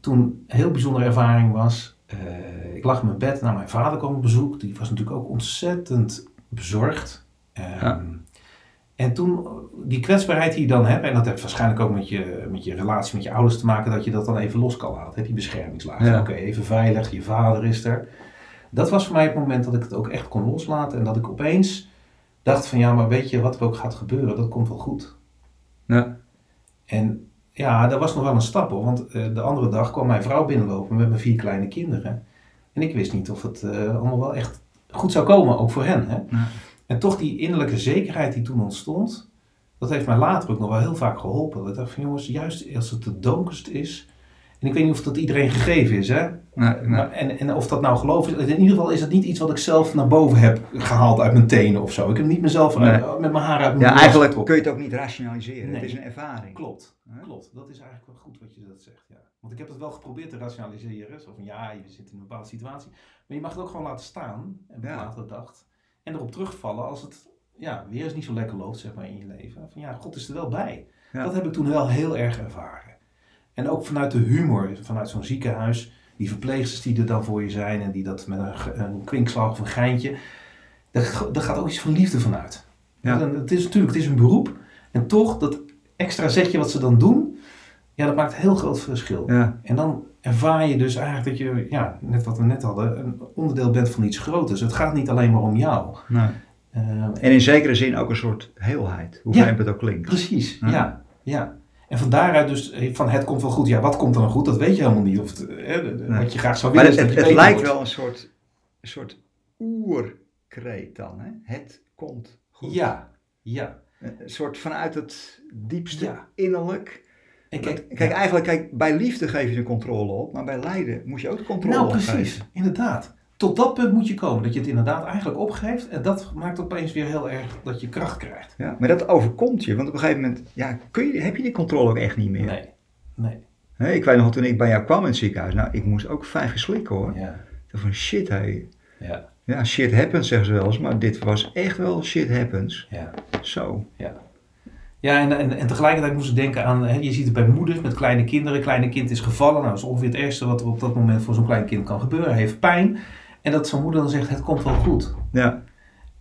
toen een heel bijzondere ervaring was. Eh, ik lag in mijn bed, nou mijn vader kwam op bezoek. Die was natuurlijk ook ontzettend bezorgd. Ehm, Ja. En toen, die kwetsbaarheid die je dan hebt, en dat heeft waarschijnlijk ook met je, met je relatie met je ouders te maken, dat je dat dan even los kan laten. hè, Die beschermingslaag. Ja. Oké, even veilig, je vader is er. Dat was voor mij het moment dat ik het ook echt kon loslaten. En dat ik opeens dacht van ja, maar weet je wat er ook gaat gebeuren, dat komt wel goed. Ja. En ja, dat was nog wel een stap hoor. Want eh, de andere dag kwam mijn vrouw binnenlopen met mijn vier kleine kinderen. En ik wist niet of het eh, allemaal wel echt goed zou komen, ook voor hen. Hè? Ja. En toch die innerlijke zekerheid die toen ontstond, dat heeft mij later ook nog wel heel vaak geholpen. Dat ik dacht van jongens, juist als het het donkerst is. En ik weet niet of dat iedereen gegeven is, hè? Nee, nee. Maar, en, en of dat nou geloof is, in ieder geval is het niet iets wat ik zelf naar boven heb gehaald uit mijn tenen of zo. Ik heb niet mezelf Nee. uit- met mijn haar uit mijn Ja, eigenlijk kun je het ook niet rationaliseren. Het is een ervaring. Klopt, Hè? klopt. Dat is eigenlijk wel goed wat je dat zegt, ja. Want ik heb het wel geprobeerd te rationaliseren. Zo van, ja, je zit in een bepaalde situatie. Maar je mag het ook gewoon laten staan, en Ja. latere dag. En erop terugvallen als het ja, weer eens niet zo lekker loopt zeg maar, in je leven. Van ja, God is er wel bij. Ja. Dat heb ik toen wel heel erg ervaren. En ook vanuit de humor, vanuit zo'n ziekenhuis. Die verpleegsters die er dan voor je zijn en die dat met een, een kwinkslag of een geintje. Daar, daar gaat ook iets van liefde vanuit. Ja. Het is natuurlijk het is een beroep. En toch, dat extra zetje wat ze dan doen. Ja, dat maakt een heel groot verschil. Ja, En dan ervaar je dus eigenlijk dat je, ja, net wat we net hadden, een onderdeel bent van iets groters. Het gaat niet alleen maar om jou. nee. Eh, En in zekere zin ook een soort heelheid, hoe Ja. het ook klinkt. precies, Ja. ja. ja. En van daaruit dus, eh, van het komt wel goed. Ja, wat komt dan goed? Dat weet je helemaal niet. Of het, eh, Nee. Wat je graag zou Maar willen het, is het, het lijkt wordt. wel een soort, een soort oerkreet dan. Hè? Het komt goed. Ja, ja. Een soort vanuit het diepste Ja. innerlijk. En Kijk, kijk, ja. eigenlijk, kijk, bij liefde geef je de controle op, maar bij lijden moet je ook de controle nou opgeven. precies, inderdaad. Tot dat punt moet je komen, dat je het inderdaad eigenlijk opgeeft. En dat maakt opeens weer heel erg dat je kracht krijgt. Ja, maar dat overkomt je, want op een gegeven moment ja, kun je, heb je die controle ook echt niet meer. Nee, nee. Ik weet nog toen ik bij jou kwam in het ziekenhuis, nou ik moest ook vijf slikken hoor. Ja, Van shit hé. ja, Ja, shit happens zeggen ze wel eens, maar dit was echt wel shit happens. ja. Zo. Ja, en, en, en tegelijkertijd moest ik denken aan, hè, je ziet het bij moeders met kleine kinderen. Een kleine kind is gevallen. Nou, dat is ongeveer het ergste wat er op dat moment voor zo'n klein kind kan gebeuren. Hij heeft pijn. En dat zo'n moeder dan zegt, het komt wel goed. Ja,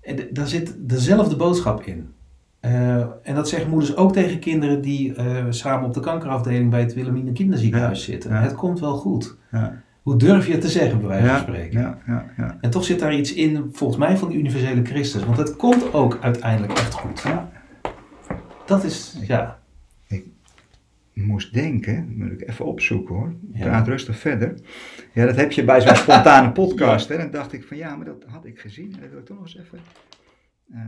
En daar zit dezelfde boodschap in. Eh, en dat zeggen moeders ook tegen kinderen die eh, samen op de kankerafdeling bij het Wilhelmina Kinderziekenhuis zitten. Ja. Het komt wel goed. ja, Hoe durf je het te zeggen, bij wijze van ja, spreken? ja, ja, ja. En toch zit daar iets in, volgens mij, van de universele Christus. Want het komt ook uiteindelijk echt goed. Ja. Dat is, ja. moest denken, moet ik even opzoeken hoor. Ja. Praat rustig verder. Ja, dat heb je bij zo'n spontane podcast. Hè. Dan dacht ik van ja, maar dat had ik gezien. En dat wil ik toch nog eens even eh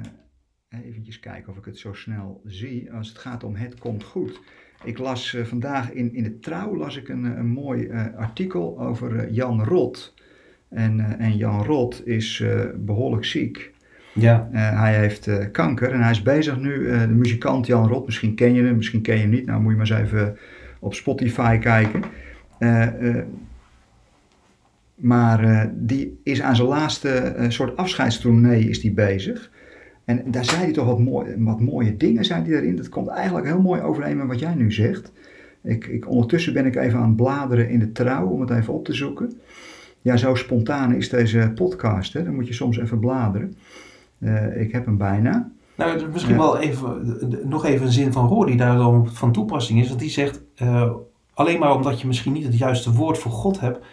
eventjes kijken of ik het zo snel zie. Als het gaat om het komt goed. Ik las eh, vandaag in, in de Trouw las ik een, een mooi eh, artikel over Jan Rot. En, en Jan Rot is eh, behoorlijk ziek. Ja, Eh, hij heeft eh, kanker en hij is bezig nu, eh, de muzikant Jan Rot, misschien ken je hem, misschien ken je hem niet. Nou moet je maar eens even op Spotify kijken. Maar die is aan zijn laatste soort afscheidstournee is die bezig. En daar zei hij toch wat, mooi, wat mooie dingen zei hij erin. Dat komt eigenlijk heel mooi overeen met wat jij nu zegt. Ik, ik, ondertussen ben ik even aan het bladeren in de trouw om het even op te zoeken. Ja, zo spontaan is deze podcast. Hè? Dan moet je soms even bladeren. Eh, ik heb hem bijna. Nou, is misschien Ja. wel even, nog even een zin van Roor die daar dan van toepassing is. Want die zegt, eh, alleen maar omdat je misschien niet het juiste woord voor God hebt,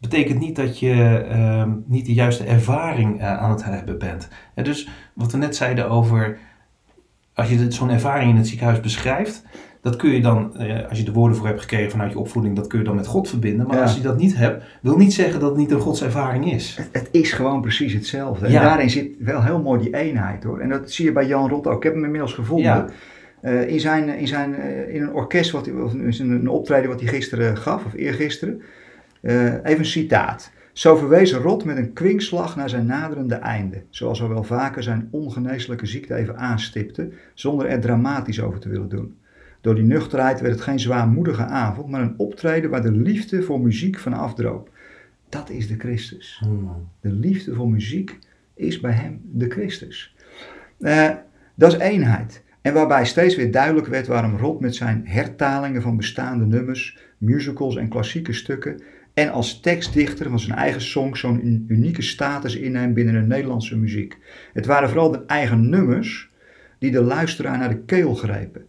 betekent niet dat je eh, niet de juiste ervaring eh, aan het hebben bent. En dus wat we net zeiden over, als je zo'n ervaring in het ziekenhuis beschrijft, dat kun je dan, eh, als je de woorden voor hebt gekregen vanuit je opvoeding, dat kun je dan met God verbinden. Maar Ja. als je dat niet hebt, wil niet zeggen dat het niet een godservaring is. Het, het is gewoon precies hetzelfde. Ja. En daarin zit wel heel mooi die eenheid hoor. En dat zie je bij Jan Rot ook. Ik heb hem inmiddels gevonden. Ja. Eh, in, zijn, in, zijn, eh, in een orkest, wat, of in een optreden wat hij gisteren gaf, of eergisteren. Eh, even een citaat. Zo verwees Rot met een kwinkslag naar zijn naderende einde. Zoals hij wel vaker zijn ongeneeslijke ziekte even aanstipte, zonder er dramatisch over te willen doen. Door die nuchterheid werd het geen zwaarmoedige avond, maar een optreden waar de liefde voor muziek van afdroop. Dat is de Christus. Hmm. De liefde voor muziek is bij hem de Christus. Eh, dat is eenheid. En waarbij steeds weer duidelijk werd waarom Rot met zijn hertalingen van bestaande nummers, musicals en klassieke stukken en als tekstdichter van zijn eigen songs zo'n un- unieke status inneemt binnen de Nederlandse muziek. Het waren vooral de eigen nummers die de luisteraar naar de keel grepen.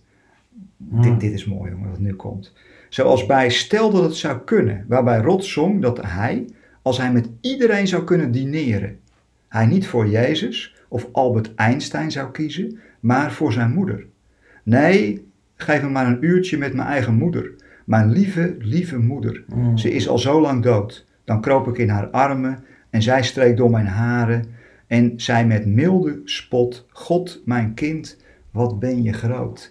Dit, dit is mooi jongen, wat nu komt. Zoals bij Stel dat het zou kunnen, waarbij Rot zong dat hij, als hij met iedereen zou kunnen dineren, hij niet voor Jezus of Albert Einstein zou kiezen, maar voor zijn moeder. Nee, geef me maar een uurtje met mijn eigen moeder. Mijn lieve, lieve moeder. Hmm. Ze is al zo lang dood. Dan kroop ik in haar armen en zij streek door mijn haren en zei met milde spot: God, mijn kind, wat ben je groot.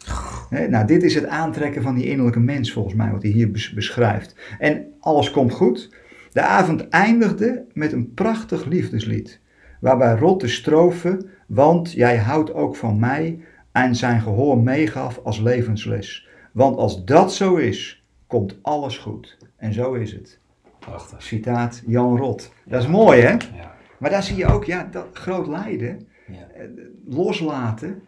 Nou, dit is het aantrekken van die innerlijke mens volgens mij, wat hij hier bes- beschrijft. En alles komt goed. De avond eindigde met een prachtig liefdeslied, waarbij Rot de strofe, want jij houdt ook van mij, aan zijn gehoor meegaf als levensles. Want als dat zo is, komt alles goed. En zo is het. Prachtig. Citaat Jan Rot. Dat is mooi, hè? Ja. Maar daar zie je ook, ja, dat groot lijden. Ja. eh, loslaten.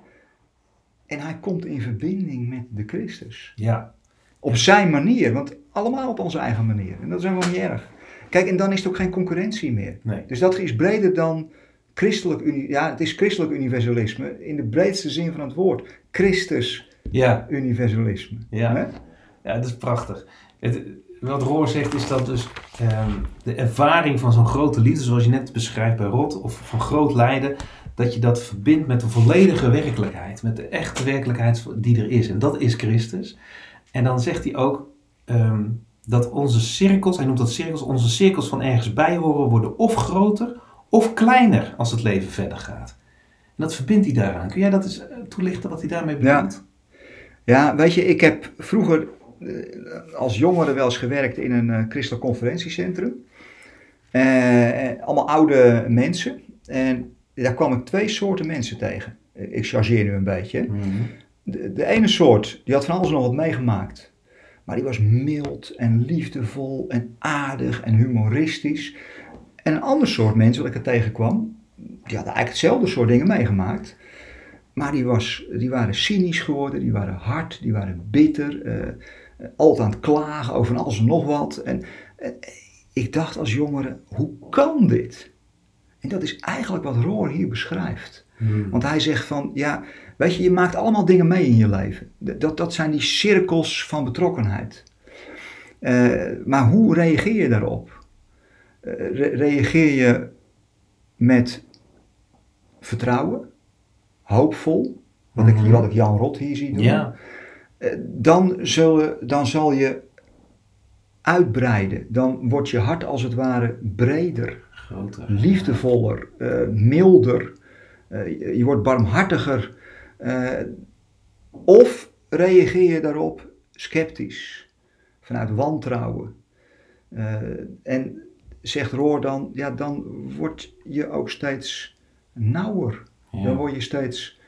En hij komt in verbinding met de Christus. Ja. Op zijn manier, want allemaal op onze eigen manier. En dat is helemaal niet erg. Kijk, en dan is het ook geen concurrentie meer. Nee. Dus dat is breder dan christelijk, ja, het is christelijk universalisme in de breedste zin van het woord. Christus Ja. universalisme. Ja. Ja, dat is prachtig. Het, wat Roor zegt is dat dus ehm, de ervaring van zo'n grote liefde, zoals je net beschrijft bij Rot, of van groot lijden, dat je dat verbindt met de volledige werkelijkheid, met de echte werkelijkheid die er is. En dat is Christus. En dan zegt hij ook ehm, dat onze cirkels, hij noemt dat cirkels, onze cirkels van ergens bij horen worden of groter of kleiner als het leven verder gaat. En dat verbindt hij daaraan. Kun jij dat eens eh, toelichten wat hij daarmee Ja. bedoelt? Ja, weet je, ik heb vroeger eh, als jongere wel eens gewerkt in een eh, christelijk conferentiecentrum. Allemaal oude mensen. En daar kwam ik twee soorten mensen tegen. Eh, Ik chargeer nu een beetje. Mhm. De, de ene soort, die had van alles nog wat meegemaakt. Maar die was mild en liefdevol en aardig en humoristisch. En een ander soort mensen wat ik er tegenkwam, die hadden eigenlijk hetzelfde soort dingen meegemaakt. Maar die, was, die waren cynisch geworden, die waren hard, die waren bitter. eh, altijd aan het klagen over van alles en nog wat. En eh, ik dacht als jongere, hoe kan dit? En dat is eigenlijk wat Roor hier beschrijft. Mhm. Want hij zegt van, ja, weet je, je maakt allemaal dingen mee in je leven. Dat, dat zijn die cirkels van betrokkenheid. Eh, maar hoe reageer je daarop? Eh, re- reageer je met vertrouwen, hoopvol, wat, ik, Mhm. wat ik Jan Rot hier zie doen. Ja. Eh, dan, zullen, dan zal je uitbreiden. Dan wordt je hart als het ware breder Groter. liefdevoller, eh, milder, eh, je, wordt barmhartiger. eh, of reageer je daarop sceptisch, vanuit wantrouwen. En zegt Roor dan, ja, dan word je ook steeds nauwer. Ja. Dan word je steeds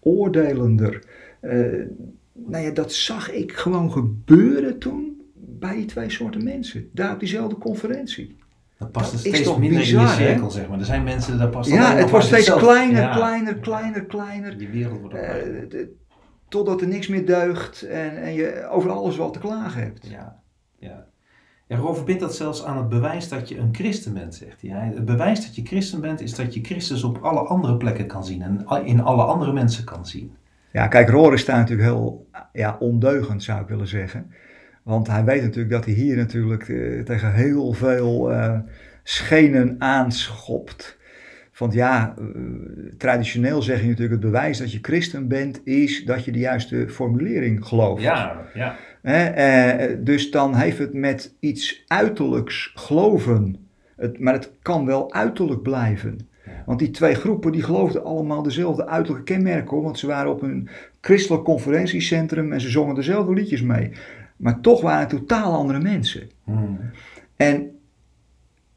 oordelender. Nou ja, dat zag ik gewoon gebeuren toen bij die twee soorten mensen. Daar op diezelfde conferentie. Dat past Dat steeds minder in bizar, je hè? cirkel, zeg maar. Er zijn mensen, daar past Ja, het wordt steeds kleiner, Ja. kleiner, kleiner, kleiner. Je wereld wordt de- totdat er niks meer deugt en, en je over alles wel te klagen hebt. Ja, ja. Ja, Roor verbindt dat zelfs aan het bewijs dat je een christen bent, zegt hij. Hij- Het bewijs dat je christen bent, is dat je Christus op alle andere plekken kan zien en in alle andere mensen kan zien. Ja, kijk, Roor is daar natuurlijk heel ja, ondeugend, zou ik willen zeggen. Want hij weet natuurlijk dat hij hier natuurlijk eh, tegen heel veel eh, schenen aanschopt. Want ja, eh, traditioneel zeg je natuurlijk het bewijs dat je christen bent, is dat je de juiste formulering gelooft. Ja, ja. Eh, dus dan heeft het met iets uiterlijks geloven. Het, maar het kan wel uiterlijk blijven. Want die twee groepen die geloofden allemaal dezelfde uiterlijke kenmerken. Hoor, want ze waren op een christelijk conferentiecentrum en ze zongen dezelfde liedjes mee. Maar toch waren het totaal andere mensen. Hmm. En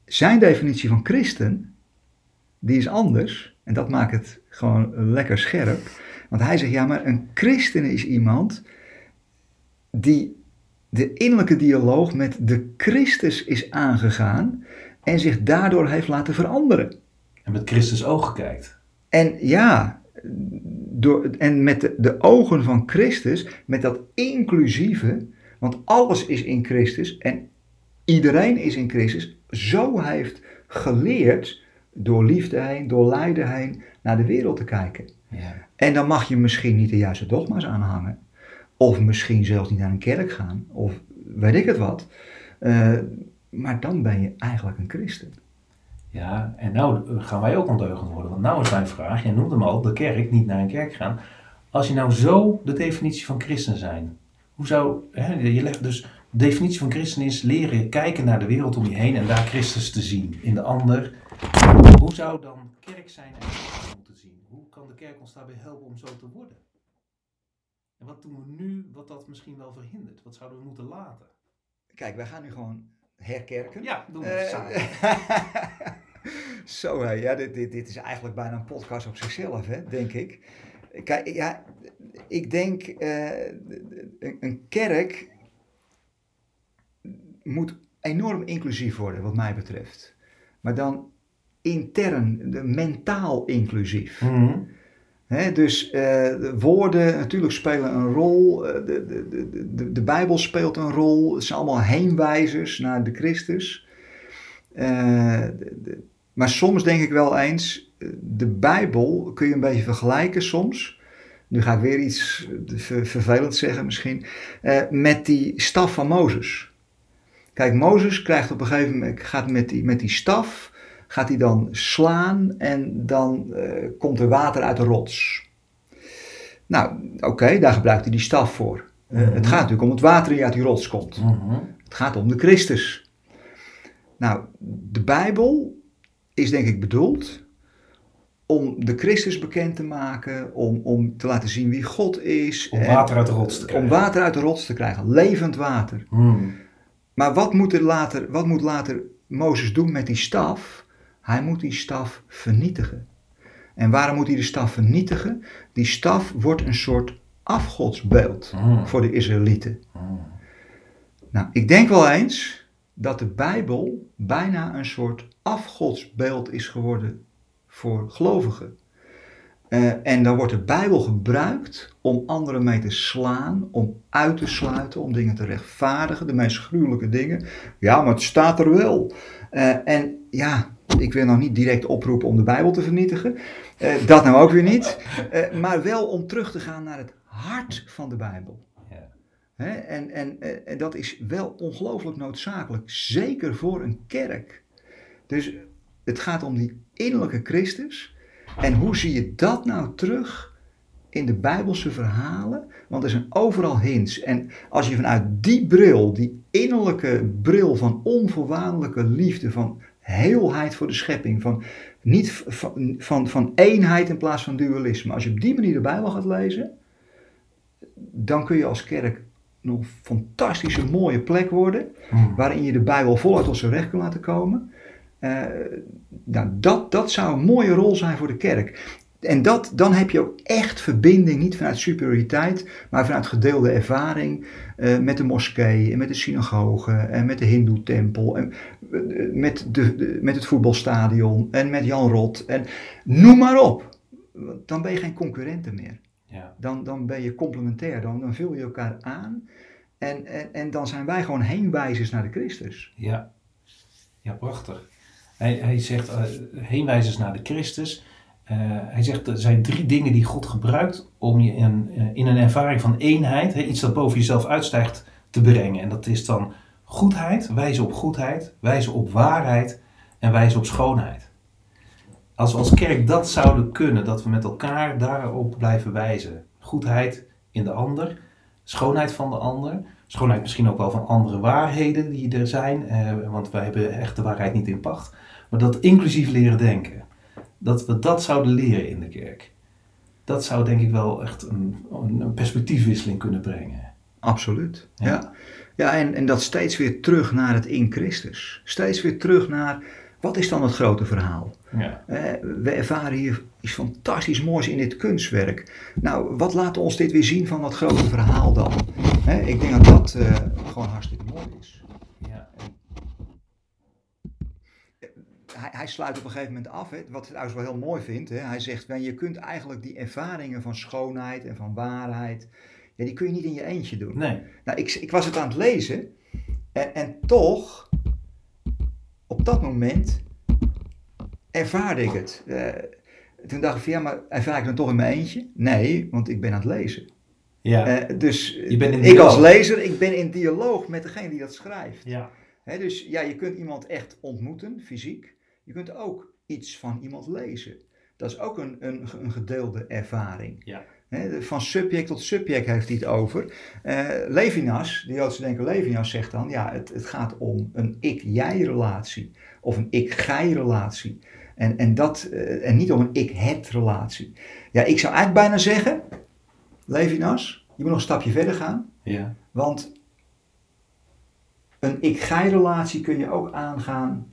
zijn definitie van christen, die is anders. En dat maakt het gewoon lekker scherp. Want hij zegt, ja, maar een christen is iemand die de innerlijke dialoog met de Christus is aangegaan en zich daardoor heeft laten veranderen. En met Christus ogen kijkt. En ja, door, en met de, de ogen van Christus, met dat inclusieve, want alles is in Christus en iedereen is in Christus, zo heeft geleerd door liefde heen, door lijden heen, naar de wereld te kijken. Ja. En dan mag je misschien niet de juiste dogma's aanhangen, of misschien zelfs niet naar een kerk gaan, of weet ik het wat. Eh, maar dan ben je eigenlijk een christen. Ja, en nou gaan wij ook ondeugend worden. Want nou is mijn vraag, jij noemde hem al, de kerk, niet naar een kerk gaan. Als je nou zo de definitie van christen zijn, hoe zou, hè, je legt dus, de definitie van christen is leren kijken naar de wereld om je heen en daar Christus te zien in de ander. Hoe zou dan kerk zijn en christen moeten zien? Hoe kan de kerk ons daarbij helpen om zo te worden? En wat doen we nu wat dat misschien wel verhindert? Wat zouden we moeten laten? Kijk, wij gaan nu gewoon herkerken. Ja, doen we Eh, samen. Zo, hè, ja, dit, dit, dit is eigenlijk bijna een podcast op zichzelf, hè, denk ik. Kijk, ja, ik denk, eh, een, kerk moet enorm inclusief worden, wat mij betreft. Maar dan intern, de- mentaal inclusief. Mhm. Dus eh, de woorden natuurlijk spelen een rol, eh, de, de, de, de, de Bijbel speelt een rol, het zijn allemaal heenwijzers naar de Christus. Maar soms denk ik wel eens, de Bijbel kun je een beetje vergelijken soms. Nu ga ik weer iets eh, ver- vervelends zeggen misschien, eh, met die staf van Mozes. Kijk, Mozes krijgt op een gegeven moment, gaat met die, met die staf, gaat hij dan slaan en dan eh, komt er water uit de rots. Nou, oké, daar gebruikt hij die staf voor. Mhm. Het gaat natuurlijk om het water die uit die rots komt. Mhm. Het gaat om de Christus. Nou, de Bijbel is denk ik bedoeld om de Christus bekend te maken, om, om te laten zien wie God is. Om en- water uit de rots te Om krijgen. water uit de rots te krijgen, levend water. Mhm. Maar wat moet, er later, wat moet later Mozes doen met die staf? Hij moet die staf vernietigen. En waarom moet hij de staf vernietigen? Die staf wordt een soort afgodsbeeld Mhm. voor de Israëlieten. Mhm. Nou, ik denk wel eens dat de Bijbel bijna een soort afgodsbeeld is geworden voor gelovigen. Eh, en dan wordt de Bijbel gebruikt om anderen mee te slaan, om uit te sluiten, om dingen te rechtvaardigen, de meest gruwelijke dingen. Ja, maar het staat er wel. Eh, en ja, ik wil nou niet direct oproepen om de Bijbel te vernietigen. Eh, dat nou ook weer niet. Maar wel om terug te gaan naar het hart van de Bijbel. Ja. Hè, en, en, en dat is wel ongelooflijk noodzakelijk, zeker voor een kerk. Dus het gaat om die innerlijke Christus. En hoe zie je dat nou terug in de Bijbelse verhalen? Want er zijn overal hints. En als je vanuit die bril, die innerlijke bril van onvoorwaardelijke liefde, van heelheid voor de schepping, van, niet van, van, van eenheid in plaats van dualisme, als je op die manier de Bijbel gaat lezen, dan kun je als kerk nog een fantastische mooie plek worden, Mhm. waarin je de Bijbel voluit tot zijn recht kunt laten komen. Eh, nou, dat, dat zou een mooie rol zijn voor de kerk. En dat, dan heb je ook echt verbinding, niet vanuit superioriteit, maar vanuit gedeelde ervaring eh, met de moskee en met de synagoge en met de hindoe-tempel en eh, met, de, de- met het voetbalstadion en met Jan Rot en noem maar op. Dan ben je geen concurrenten meer Ja. dan, dan ben je complementair, dan, dan vul je elkaar aan. En, en, en dan zijn wij gewoon heenwijzers naar de Christus. Ja, ja prachtig. Hij, hij zegt eh, heenwijzers naar de Christus. Eh, hij zegt er zijn drie dingen die God gebruikt om je in, eh, in een ervaring van eenheid, iets dat boven jezelf uitstijgt, te brengen. En dat is dan goedheid, wijzen op goedheid, wijzen op waarheid en wijzen op schoonheid. Als we als kerk dat zouden kunnen, dat we met elkaar daarop blijven wijzen. Goedheid in de ander, schoonheid van de ander, schoonheid misschien ook wel van andere waarheden die er zijn, eh, want wij hebben echt de waarheid niet in pacht. Maar dat inclusief leren denken, dat we dat zouden leren in de kerk. Dat zou denk ik wel echt een, een perspectiefwisseling kunnen brengen. Absoluut. Ja. Ja, ja. en, en dat steeds weer terug naar het in Christus. Steeds weer terug naar, wat is dan het grote verhaal? Ja. Eh, we ervaren hier iets fantastisch moois in dit kunstwerk. Nou, wat laat ons dit weer zien van dat grote verhaal dan? Ik denk dat dat eh, gewoon hartstikke mooi is. Ja. Hij, hij sluit op een gegeven moment af, hè, wat ik trouwens wel heel mooi vind. Hè. Hij zegt, "Wen, je kunt eigenlijk die ervaringen van schoonheid en van waarheid, ja, die kun je niet in je eentje doen. Nee. Nou, ik, ik was het aan het lezen en, en toch, op dat moment, ervaarde ik het. Eh, toen dacht ik van, ja, maar ervaar ik het dan toch in mijn eentje? Nee, want ik ben aan het lezen. Ja. Eh, dus Je bent in ik als lezer, ik ben in dialoog met degene die dat schrijft. ja. Dus ja, je kunt iemand echt ontmoeten, fysiek. Je kunt ook iets van iemand lezen. Dat is ook een, een, een gedeelde ervaring. Ja. Van subject tot subject heeft hij het over. Eh, Levinas, de Joodse denker Levinas zegt dan, ja, het, het gaat om een ik-jij-relatie. Of een ik-gij-relatie. En, en, dat, eh, en niet om een ik-het-relatie. Ja, ik zou eigenlijk bijna zeggen, Levinas, je moet nog een stapje verder gaan. Ja. Want een ik-gij-relatie kun je ook aangaan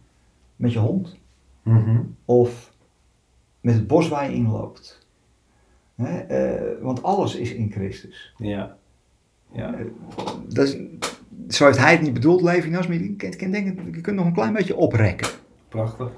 met je hond Mhm. of met het bos waar je in loopt. Hè, eh, want alles is in Christus. Ja. Ja. Dat is, zo heeft hij het niet bedoeld, Levinas, maar je, kunt- je kunt nog een klein beetje oprekken. Prachtig.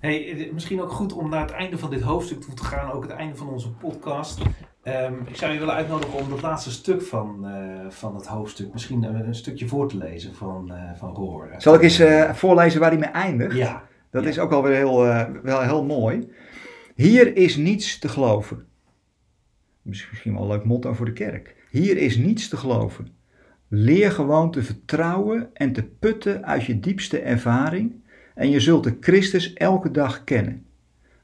Hey, eh, misschien ook goed om naar het einde van dit hoofdstuk toe te gaan, ook het einde van onze podcast. Ehm, ik zou je willen uitnodigen om dat laatste stuk van, eh, van het hoofdstuk, misschien een, een stukje voor te lezen van, eh van Roor. Zal ik eens eh, voorlezen waar hij mee eindigt? Ja, Dat Ja. is ook alweer heel, eh, wel heel mooi. Hier is niets te geloven. Misschien wel een leuk motto voor de kerk. Hier is niets te geloven. Leer gewoon te vertrouwen en te putten uit je diepste ervaring en je zult de Christus elke dag kennen.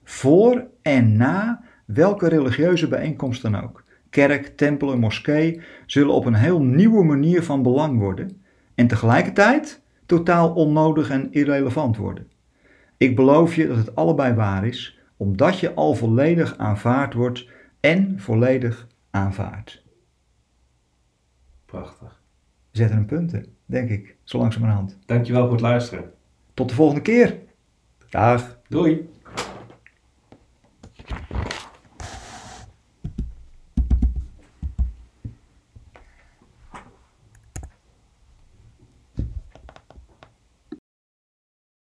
Voor en na welke religieuze bijeenkomst dan ook. Kerk, tempel en moskee zullen op een heel nieuwe manier van belang worden en tegelijkertijd totaal onnodig en irrelevant worden. Ik beloof je dat het allebei waar is, omdat je al volledig aanvaard wordt en volledig aanvaardt. prachtig. We zetten een punten, denk ik, zo langzamerhand. Dankjewel voor het luisteren. Tot de volgende keer. Dag. Doei!